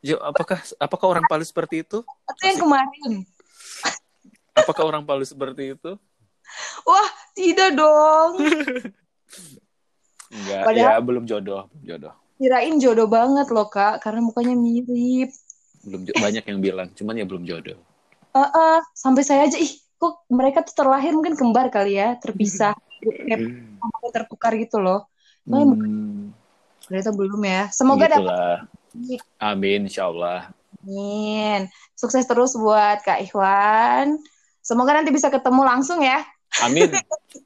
Yo, apakah apakah orang Palu seperti itu? Itu yang kemarin. Apakah orang Palu seperti itu? Wah, tidak dong. Enggak, Padahal, ya belum jodoh, belum jodoh. Kirain jodoh banget loh, Kak, karena mukanya mirip. Belum banyak yang bilang, cuman ya belum jodoh. Uh, uh, sampai saya aja ih, kok mereka tuh terlahir mungkin kembar kali ya, terpisah, kayak tertukar gitu loh. Hmm. Ternyata belum ya. Semoga dapat Amin, insya Allah. Amin. Sukses terus buat Kak Ikhwan. Semoga nanti bisa ketemu langsung ya. Amin.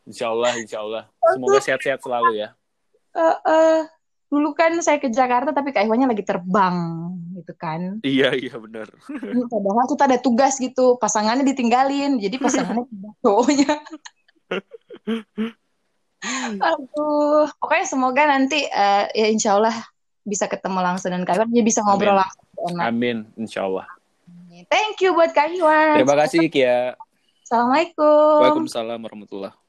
Insya Allah, insya Allah. Semoga sehat-sehat selalu ya. Uh, uh, dulu kan saya ke Jakarta tapi Kak Ikhwannya lagi terbang gitu kan. Iya, iya benar. Padahal kita ada tugas gitu, pasangannya ditinggalin. Jadi pasangannya [LAUGHS] cowoknya. [LAUGHS] Aduh, pokoknya semoga nanti uh, ya insya Allah bisa ketemu langsung dan Kak Iwan, dia bisa ngobrol Amin. langsung. Enak. Amin, insya Allah. Thank you buat Kak Iwan. Terima kasih Kia. Assalamualaikum. Waalaikumsalam warahmatullahi